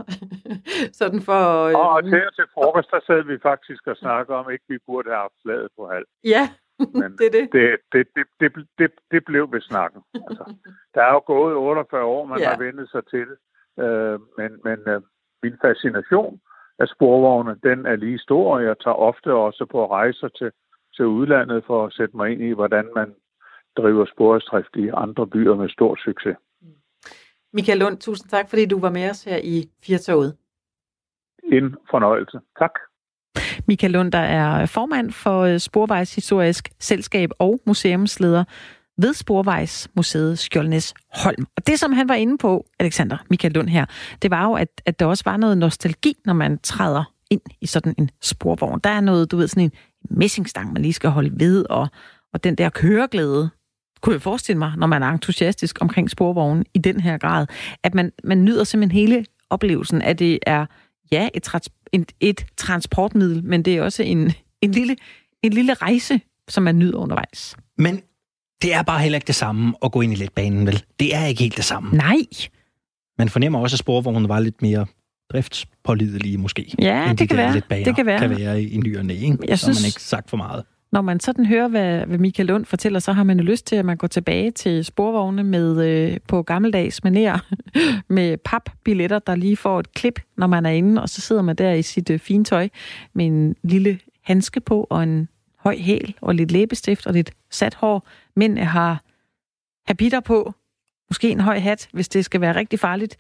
sådan for øh, og, og til, til frokost, der sad vi faktisk og snakkede om, ikke vi burde have haft flaget på halv. Ja, Men det er det. det, det, det, det, det, det blev ved snakken. Altså, der er jo gået 48 år, man ja. har vendt sig til det. Øh, men men øh, min fascination af sporvogne, den er lige stor, og jeg tager ofte også på rejser til, til udlandet for at sætte mig ind i, hvordan man driver sporvejsdrift i andre byer med stor succes. Michael Lund, tusind tak, fordi du var med os her i Firtoget. En fornøjelse. Tak. Michael Lund, der er formand for øh, Sporvejshistorisk Selskab og museumsleder ved Sporvejsmuseet Skjoldnes Holm. Og det, som han var inde på, Alexander Michael Lund her, det var jo, at, at der også var noget nostalgi, når man træder ind i sådan en sporvogn. Der er noget, du ved, sådan en messingstang, man lige skal holde ved, og, og den der køreglæde, kunne jeg forestille mig, når man er entusiastisk omkring sporvognen i den her grad, at man, man nyder simpelthen hele oplevelsen, at det er, ja, et, trans, et, et transportmiddel, men det er også en, en, lille, en lille rejse, som man nyder undervejs. Men det er bare heller ikke det samme at gå ind i letbanen, vel? Det er ikke helt det samme. Nej, Man fornemmer også, at sporvognen var lidt mere driftspålidelige, måske. Ja, det de kan være. Det kan være. kan være i, ny og næ, ikke? Jeg Så synes- man ikke sagt for meget. når man sådan hører, hvad, hvad Michael Lund fortæller, så har man jo lyst til, at man går tilbage til sporvogne med, øh, på gammeldags manér med papbilletter, der lige får et klip, når man er inde, og så sidder man der i sit øh, fine tøj med en lille handske på og en høj hæl og lidt læbestift og lidt sat hår. Mænd har habiter på, måske en høj hat, hvis det skal være rigtig farligt,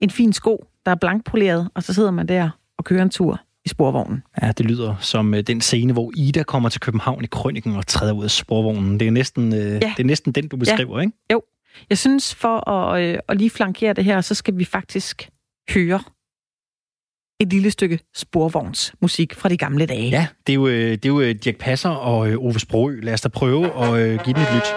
en fin sko, der er blankpoleret, og så sidder man der og kører en tur i sporvognen. Ja, det lyder som øh, den scene, hvor Ida kommer til København i krønningen og træder ud af sporvognen. Det er næsten, øh, ja. det er næsten den, du beskriver, ikke? Jo. Jeg synes, for at, øh, at lige flankere det her, så skal vi faktisk høre et lille stykke sporvognsmusik fra de gamle dage. Ja, det er jo, øh, det er jo øh, Dirk Passer og øh, Ove Sprogø. Lad os da prøve at give den et lyt.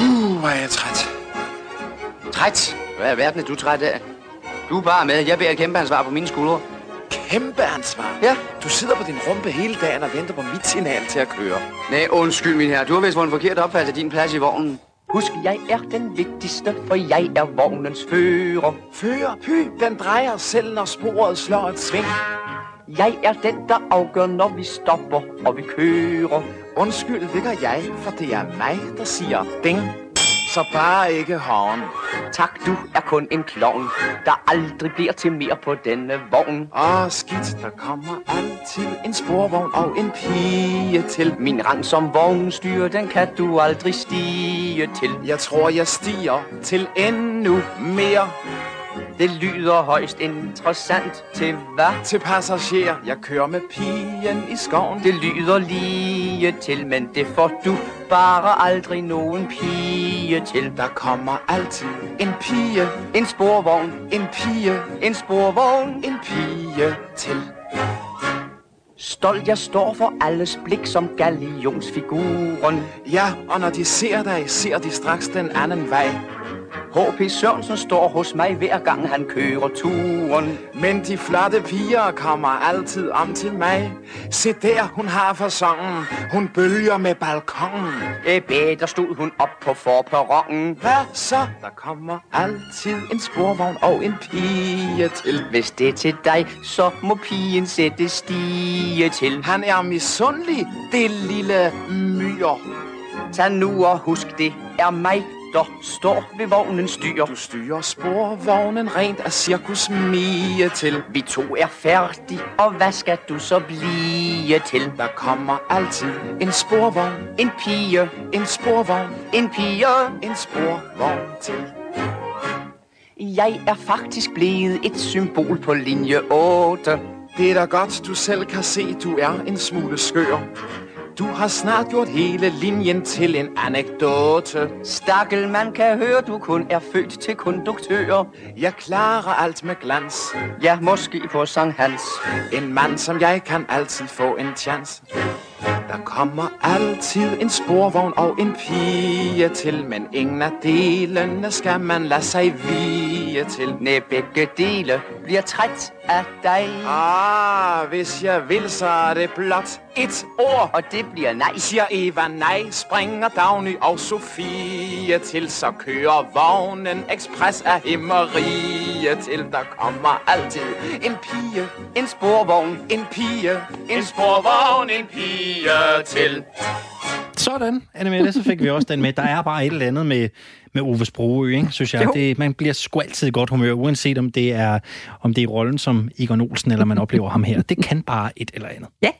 Uh, hvor er jeg træt. Træt? Hvad er verden er du træt af? Du er bare med. Jeg bærer kæmpe ansvar på mine skuldre. Kæmpe ansvar. Ja. Du sidder på din rumpe hele dagen og venter på mit signal til at køre. Nej, undskyld, min herre. Du har vist fået en forkert opfattelse af din plads i vognen. Husk, jeg er den vigtigste, for jeg er vognens fører. Fører, py, den drejer selv, når sporet slår et sving. Jeg er den, der afgør, når vi stopper og vi kører. Undskyld, det gør jeg, for det er mig, der siger ding. Så bare ikke horn. Tak, du er kun en klovn, der aldrig bliver til mere på denne vogn. Åh, skidt, der kommer altid en sporvogn og en pige til. Min rang som vognstyr, den kan du aldrig stige til. Jeg tror, jeg stiger til endnu mere. Det lyder højst interessant til hvad? Til passager, jeg kører med pigen i skoven. Det lyder lige til, men det får du bare aldrig nogen pige til. Der kommer altid en pige, En sporvogn, en pige, en sporvogn. en pige til. Stolt jeg står for alles blik som gallionsfiguren. Ja, og når de ser dig, ser de straks den anden vej. H.P. Sørensen står hos mig hver gang han kører turen. Men de flotte piger kommer altid om til mig. Se der, hun har fasongen. Hun bølger med balkongen. Æbæ, der stod hun op på forperronen. Hvad så? Der kommer altid en sporvogn og en pige til. Hvis det er til dig, så må pigen sætte stige til. Han er misundelig, det lille myr. Tag nu og husk, det er mig, der står ved vognens styr. Du styrer sporvognen rent af cirkus Mie til. Vi to er færdige, og hvad skal du så blive til? Der kommer altid en sporvogn, En pige, en sporvogn, en pige. en sporvogn til. Jeg er faktisk blevet et symbol på linje 8. Det er da godt, du selv kan se, du er en smule skør. Du har snart gjort hele linjen til en anekdote. Stakkel, man kan høre, du kun er født til konduktør. Jeg klarer alt med glans. Ja, måske på Sankt Hans. En mand som jeg kan altid få en chance. Der kommer altid en sporvogn og en pige til, men ingen af delene skal man lade sig vie til. Næ, begge dele bliver træt af dig. Ah, hvis jeg vil, så er det blot et ord. Og det bliver nej. Siger Eva nej, springer Dagny og Sofie til, så kører vognen ekspres af himmeriget til. Der kommer altid en pige, En sporvogn. en pige, en sporvogn, en pige til. Sådan, Anne Mette, så fik vi også den med. Der er bare et eller andet med, med Ove Sprogø, ikke, synes jeg. Jo. Det, man bliver sgu altid i godt humør, uanset om det er om det er rollen som Egon Olsen, eller man oplever ham her. Det kan bare et eller andet. Ja,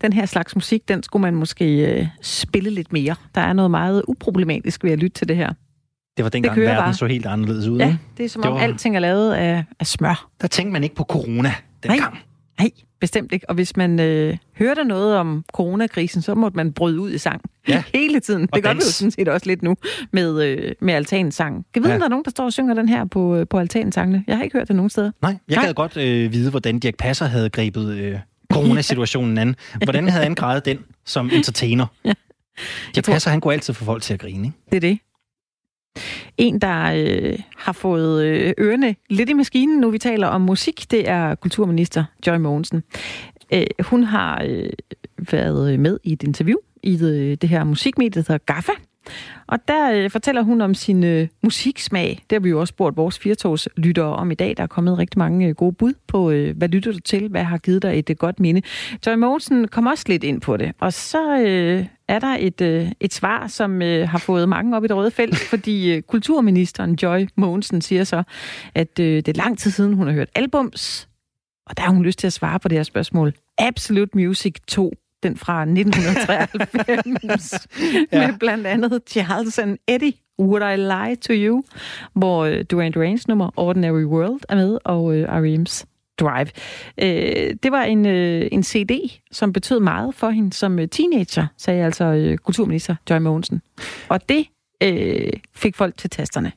den her slags musik, den skulle man måske øh, spille lidt mere. Der er noget meget uproblematisk ved at lytte til det her. Det var dengang, kører verden bare. så helt anderledes ud. Ja, det er som Det om var- alting er lavet af, af smør. Der tænkte man ikke på corona dengang. Nej, bestemt ikke. Og hvis man øh, hørte noget om coronakrisen, så måtte man bryde ud i sang. Ja. Hele tiden. Og det gør vi jo sådan set også lidt nu med, øh, med altansang. Kan vide, Ja. om der er nogen, der står og synger den her på, øh, på altansangene? Jeg har ikke hørt det nogen steder. Nej, jeg Nej. gad godt øh, vide, hvordan Dirk Passer havde grebet øh, coronasituationen an. Hvordan havde han grejet den som entertainer? Ja. Dirk tror- Passer, han går altid for folk til at grine, ikke? Det er det. En, der øh, har fået øh, ørerne lidt i maskinen, nu vi taler om musik, det er kulturminister Joy Mogensen. Øh, hun har øh, været med i et interview i det, det her musikmedie, der hedder GAFFA. Og der øh, fortæller hun om sin øh, musiksmag. Det har vi jo også spurgt vores firetogs lyttere om i dag. Der er kommet rigtig mange øh, gode bud på, øh, hvad lytter du til? Hvad har givet dig et øh, godt minde? Joy Mogensen kom også lidt ind på det. Og så øh, er der et, øh, et svar, som øh, har fået mange op i det røde felt, fordi øh, kulturministeren Joy Mogensen siger så, at øh, det er lang tid siden, hun har hørt albums, og der har hun lyst til at svare på det her spørgsmål. Absolute Music 2, den fra 1993, ja. Med blandt andet Charles and Eddie, Would I Lie to You, hvor øh, Duran Duran's nummer Ordinary World er med, og øh, R.E.M's Drive. Øh, det var en, øh, en CD, som betød meget for hende som øh, teenager, sagde altså øh, kulturminister Joy Mogensen. Og det øh, fik folk til tasterne.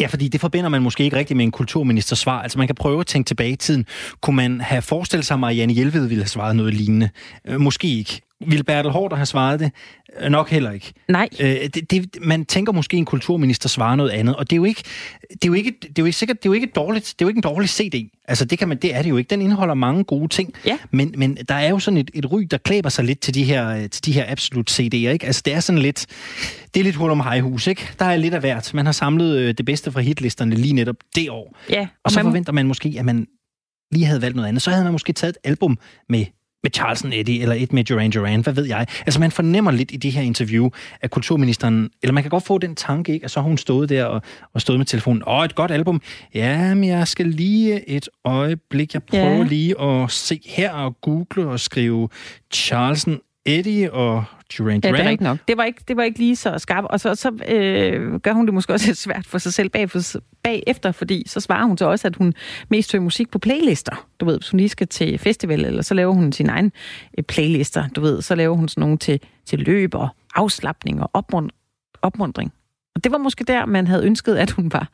Ja, fordi det forbinder man måske ikke rigtigt med en kulturministers svar. Altså man kan prøve at tænke tilbage i tiden. Kunne man have forestillet sig, at Marianne Hjelved ville have svaret noget lignende? Øh, måske ikke. Ville Bertel Hårder have svaret det? Øh, nok heller ikke. Nej. Øh, det, det, man tænker måske, en kulturminister svarer noget andet, og det er jo ikke, det er jo ikke, det er jo ikke sikkert, det er jo ikke dårligt, det er jo ikke en dårlig CD. Altså det kan man, det er det jo ikke. Den indeholder mange gode ting. Ja. Men, men der er jo sådan et, et ry, der klæber sig lidt til de her, øh, til de her absolut CD'er, ikke? Altså det er sådan lidt, det er lidt hul om hejhus, ikke? Der er lidt af hvert. Man har samlet øh, det bedste fra hitlisterne lige netop det år. Ja, Og så man- forventer man måske, at man lige havde valgt noget andet. Så havde man måske taget et album med med Charles and Eddie, eller et med Duran Duran, hvad ved jeg. Altså man fornemmer lidt i det her interview, at kulturministeren, eller man kan godt få den tanke, ikke? at så har hun stået der og, og stået med telefonen, åh, et godt album. Ja, men jeg skal lige et øjeblik, jeg prøver Ja. lige at se her og google og skrive Charles and Eddie og Duran Ja, Duran. det er rigtigt nok. Det var ikke, det var ikke lige så skarpt. Og så, så øh, gør hun det måske også lidt svært for sig selv bag, for, bagefter, fordi så svarer hun så også, at hun mest hører musik på playlister. Du ved, hvis hun lige skal til festival, eller så laver hun sin egen øh, playlister. Du ved, så laver hun sådan nogle til, til løb og afslappning og opmund- opmundring. Og det var måske der, man havde ønsket, at hun var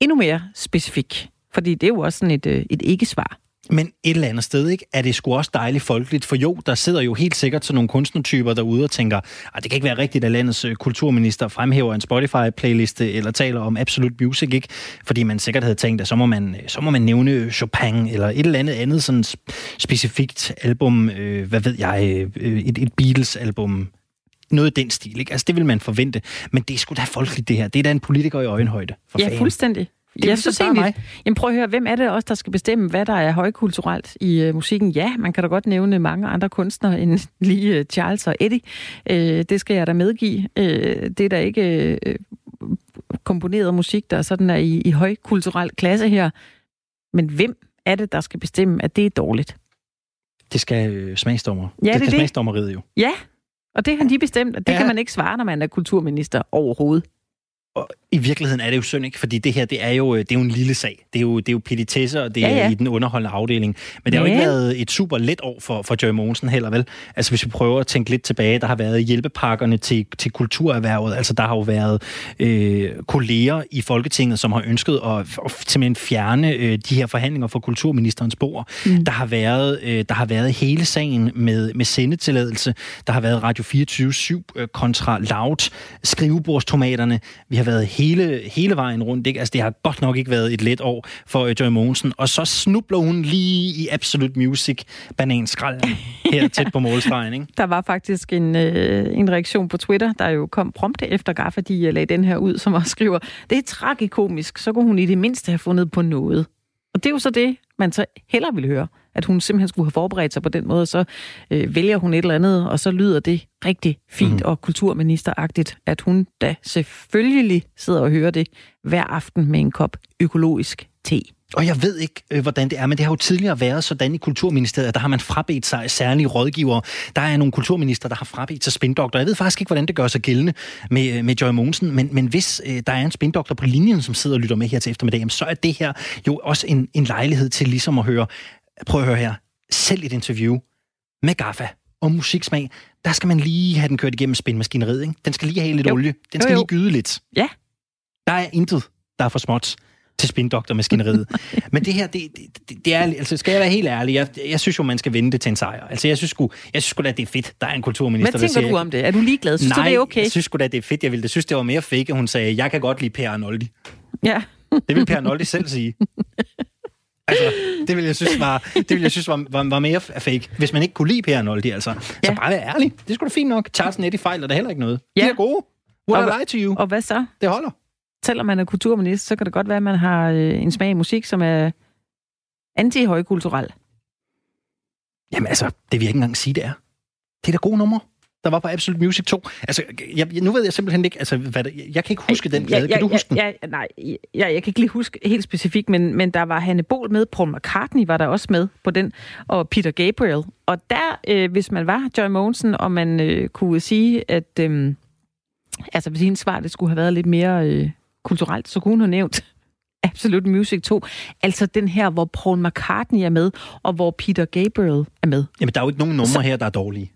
endnu mere specifik. Fordi det er jo også sådan et, øh, et ikke-svar. Men et eller andet sted, ikke, er det sgu også dejligt folkeligt, for jo, der sidder jo helt sikkert sådan nogle kunstnertyper derude og tænker, at det kan ikke være rigtigt, at landets øh, kulturminister fremhæver en Spotify-playliste eller taler om Absolute Music, ikke? Fordi man sikkert havde tænkt, at så må man, øh, så må man nævne Chopin eller et eller andet andet sådan sp- specifikt album, øh, hvad ved jeg, øh, et, et Beatles-album, noget i den stil, ikke? Altså, det vil man forvente. Men det er sgu da folkeligt, det her. Det er da en politiker i øjenhøjde. For Ja, fanden. fuldstændig. Det er jeg synes egentlig, jamen prøv at høre, hvem er det også, der skal bestemme, hvad der er højkulturelt i uh, musikken? Ja, man kan da godt nævne mange andre kunstnere end lige uh, Charles og Eddie. Uh, det skal jeg da medgive. Uh, det er da ikke uh, komponeret musik, der sådan er i, i højkulturel klasse her. Men hvem er det, der skal bestemme, at det er dårligt? Det skal øh, smagsdommer. Ja, det er skal det. smagsdommeriet jo. Ja, og det har de bestemt, og det Ja. kan man ikke svare, når man er kulturminister overhovedet. Og i virkeligheden er det jo synd, ikke? Fordi det her, det er jo, det er jo en lille sag. Det er jo, det er jo petitesser, og det er Ja, ja. i den underholdende afdeling. Men det har jo ikke været et super let år for, for Joy Mogensen heller, vel? Altså hvis vi prøver at tænke lidt tilbage, der har været hjælpepakkerne til, til kulturerhvervet. Altså der har jo været øh, kolleger i Folketinget, som har ønsket at, at simpelthen fjerne øh, de her forhandlinger fra kulturministerens bord. Mm. Der, har været, øh, der har været hele sagen med, med sendetilladelse. Der har været Radio 24-7 øh, kontra Loud, skrivebordstomaterne. Vi har været hele, hele vejen rundt. Ikke? Altså, det har godt nok ikke været et let år for øh, Joy Mogensen. Og så snubler hun lige i Absolute Music bananskralden her tæt på målstregen. Ikke? Der var faktisk en, øh, en reaktion på Twitter, der jo kom prompte efter Gaffa, de øh, lagde den her ud, som også skriver, det er tragikomisk, så kunne hun i det mindste have fundet på noget. Og det er jo så det, man så heller ville høre, at hun simpelthen skulle have forberedt sig på den måde, så øh, vælger hun et eller andet, og så lyder det rigtig fint mm. og kulturministeragtigt, at hun da selvfølgelig sidder og hører det hver aften med en kop økologisk te. Og jeg ved ikke, øh, hvordan det er, men det har jo tidligere været sådan i Kulturministeriet, der har man frabedt sig særlige rådgivere. Der er nogle kulturminister, der har frabedt sig spindoktor. Jeg ved faktisk ikke, hvordan det gør sig gældende med, øh, med Joy Mogensen, men, men hvis øh, der er en spindoktor på linjen, som sidder og lytter med her til eftermiddag, så er det her jo også en, en lejlighed til ligesom at høre, prøv at høre her, selv et interview med Gaffa om musiksmag, der skal man lige have den kørt igennem spindmaskineriet. Ikke? Den skal lige have lidt Jo. olie. Den Jo, skal jo. lige gyde lidt. Ja. Der er intet, der er for småt til spindoktormaskineriet. Men det her, det, det, det er, altså skal jeg være helt ærlig, jeg, jeg synes jo, man skal vinde det til en sejr. Altså jeg synes sgu, jeg synes sgu da, det er fedt, der er en kulturminister, Hvad der tænker siger, du om det? Er du ligeglad? Synes Nej, du, det er okay? jeg synes sgu da, det er fedt. Jeg ville det synes, det var mere fake, at hun sagde, jeg kan godt lide Per Arnoldi. Ja. Det vil Per Arnoldi selv sige. Altså, det vil jeg synes var, det vil jeg synes var, var, var mere fake. Hvis man ikke kunne lide Per Arnoldi, altså. Så Ja. bare være ærlig. Det skulle da fint nok. Charles Nettie fejler der heller ikke noget. De Ja. er gode. What Og I lie to you? Og hvad så? Det holder. Selvom man er kulturminister, så kan det godt være, at man har øh, en smag i musik, som er anti-højkulturel. Jamen altså, det vil jeg ikke engang sige, det er. Det er da gode numre, der var på Absolute Music 2. Altså, jeg, nu ved jeg simpelthen ikke, altså, hvad der, jeg kan ikke huske den plade. Kan du huske den? Ja, ja, nej, ja, jeg kan ikke lige huske helt specifikt, men, men der var Hanne Bol med, Paul McCartney var der også med på den, og Peter Gabriel. Og der, øh, hvis man var Joy Mogensen, og man øh, kunne sige, at øh, altså, hvis hendes svar det skulle have været lidt mere øh, kulturelt, så kunne hun have nævnt Absolute Music 2. Altså den her, hvor Paul McCartney er med, og hvor Peter Gabriel er med. Jamen, der er jo ikke nogen numre Så- her, der er dårlige.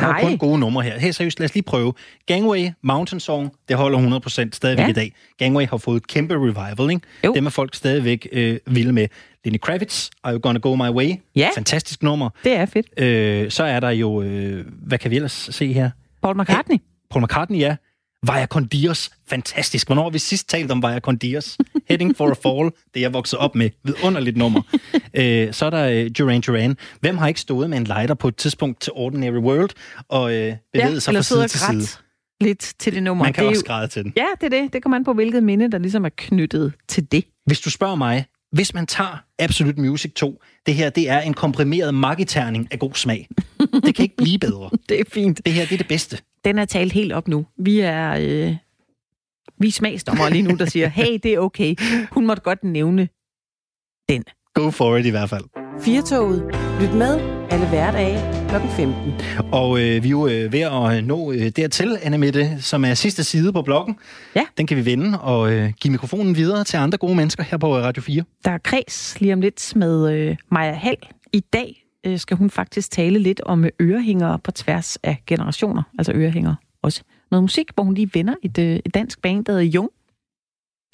Der er Nej. jo kun gode numre her. Hey, seriøst, lad os lige prøve. Gangway, Mountain Song, det holder 100% stadigvæk Ja. i dag. Gangway har fået et kæmpe revival, ikke? Jo. Dem er folk stadigvæk øh, vilde med. Lenny Kravitz, Are You Gonna Go My Way? Ja. Fantastisk nummer. Det er fedt. Øh, så er der jo, øh, hvad kan vi ellers se her? Paul McCartney. Paul McCartney, ja. Vaya con Dios, fantastisk. Hvornår har vi sidst talt om Vaya con Dios? Heading for a Fall, det jeg vokset op med. Vidunderligt nummer. øh, så er der øh, Duran Duran. Hvem har ikke stået med en lighter på et tidspunkt til Ordinary World og øh, bevæget sig eller fra side til side? lidt til det nummer. Man kan det også græde til den. Ja, det er det. Det kommer an på, hvilket minde, der ligesom er knyttet til det. Hvis du spørger mig, hvis man tager Absolute Music 2, det her det er en komprimeret magiterning af god smag. Det kan ikke blive bedre. Det er fint. Det her det er det bedste. Den er talt helt op nu. Vi er, øh, vi er smagsdommere lige nu, der siger, hey, det er okay. Hun måtte godt nævne den. Go for it i hvert fald. Firtoget. Lyt med alle hverdage kl. 15. Og øh, vi er jo øh, ved at nå øh, dertil, Anne Mette, som er sidste side på bloggen. Ja. Den kan vi vende og øh, give mikrofonen videre til andre gode mennesker her på Radio 4. Der er kreds lige om lidt med øh, Maja Hall. I dag øh, skal hun faktisk tale lidt om ørehængere på tværs af generationer. Altså ørehængere også. Noget musik, hvor hun lige vender et, øh, et dansk band, der hedder Jung.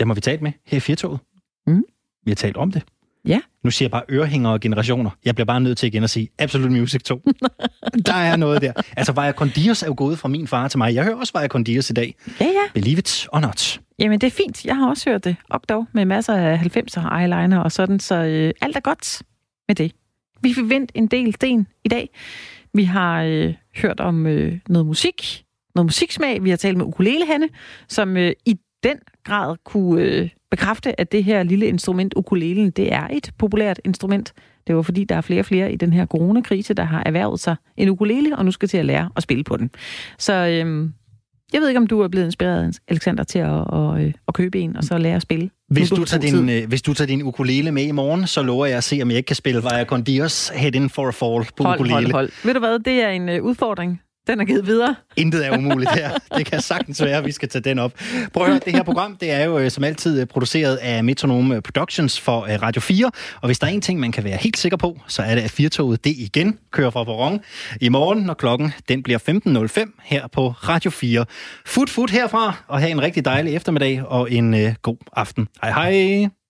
Dem har vi talt med her i Firtoget. Mm. Vi har talt om det. Ja. Nu siger jeg bare ørehænger og generationer. Jeg bliver bare nødt til igen at sige Absolute Music 2. der er noget der. Altså, Vaya Condios er jo gået fra min far til mig. Jeg hører også Vaya Condios i dag. Ja, ja. Believe it or not. Jamen, det er fint. Jeg har også hørt det. Og dog med masser af 90'er eyeliner og sådan, så øh, alt er godt med det. Vi fik vendt en del sten i dag. Vi har øh, hørt om øh, noget musik, noget musiksmag. Vi har talt med ukulelehanne, som øh, i den grad kunne øh, bekræfte, at det her lille instrument, ukulelen, det er et populært instrument. Det var fordi, der er flere og flere i den her coronakrise, der har erhvervet sig en ukulele, og nu skal til at lære at spille på den. Så øh, jeg ved ikke, om du er blevet inspireret, Alexander, til at, at, øh, at købe en, og så lære at spille. Hvis du, tager din, øh, hvis du tager din ukulele med i morgen, så lover jeg at se, om jeg ikke kan spille Vaya Condios Head in for a Fall på Hold, ukulele. hold, hold. Ved du hvad, det er en uh, udfordring. Den er givet videre. Intet er umuligt her. Det kan sagtens være, at vi skal tage den op. Prøv at høre, det her program, det er jo øh, som altid øh, produceret af Metronome øh, Productions for Radio 4. Og hvis der er en ting, man kan være helt sikker på, så er det, at Firtoget det igen kører fra Boron i morgen, når klokken den bliver 15.05 her på Radio 4. Fut, fut herfra, og have en rigtig dejlig eftermiddag og en øh, god aften. Hej hej!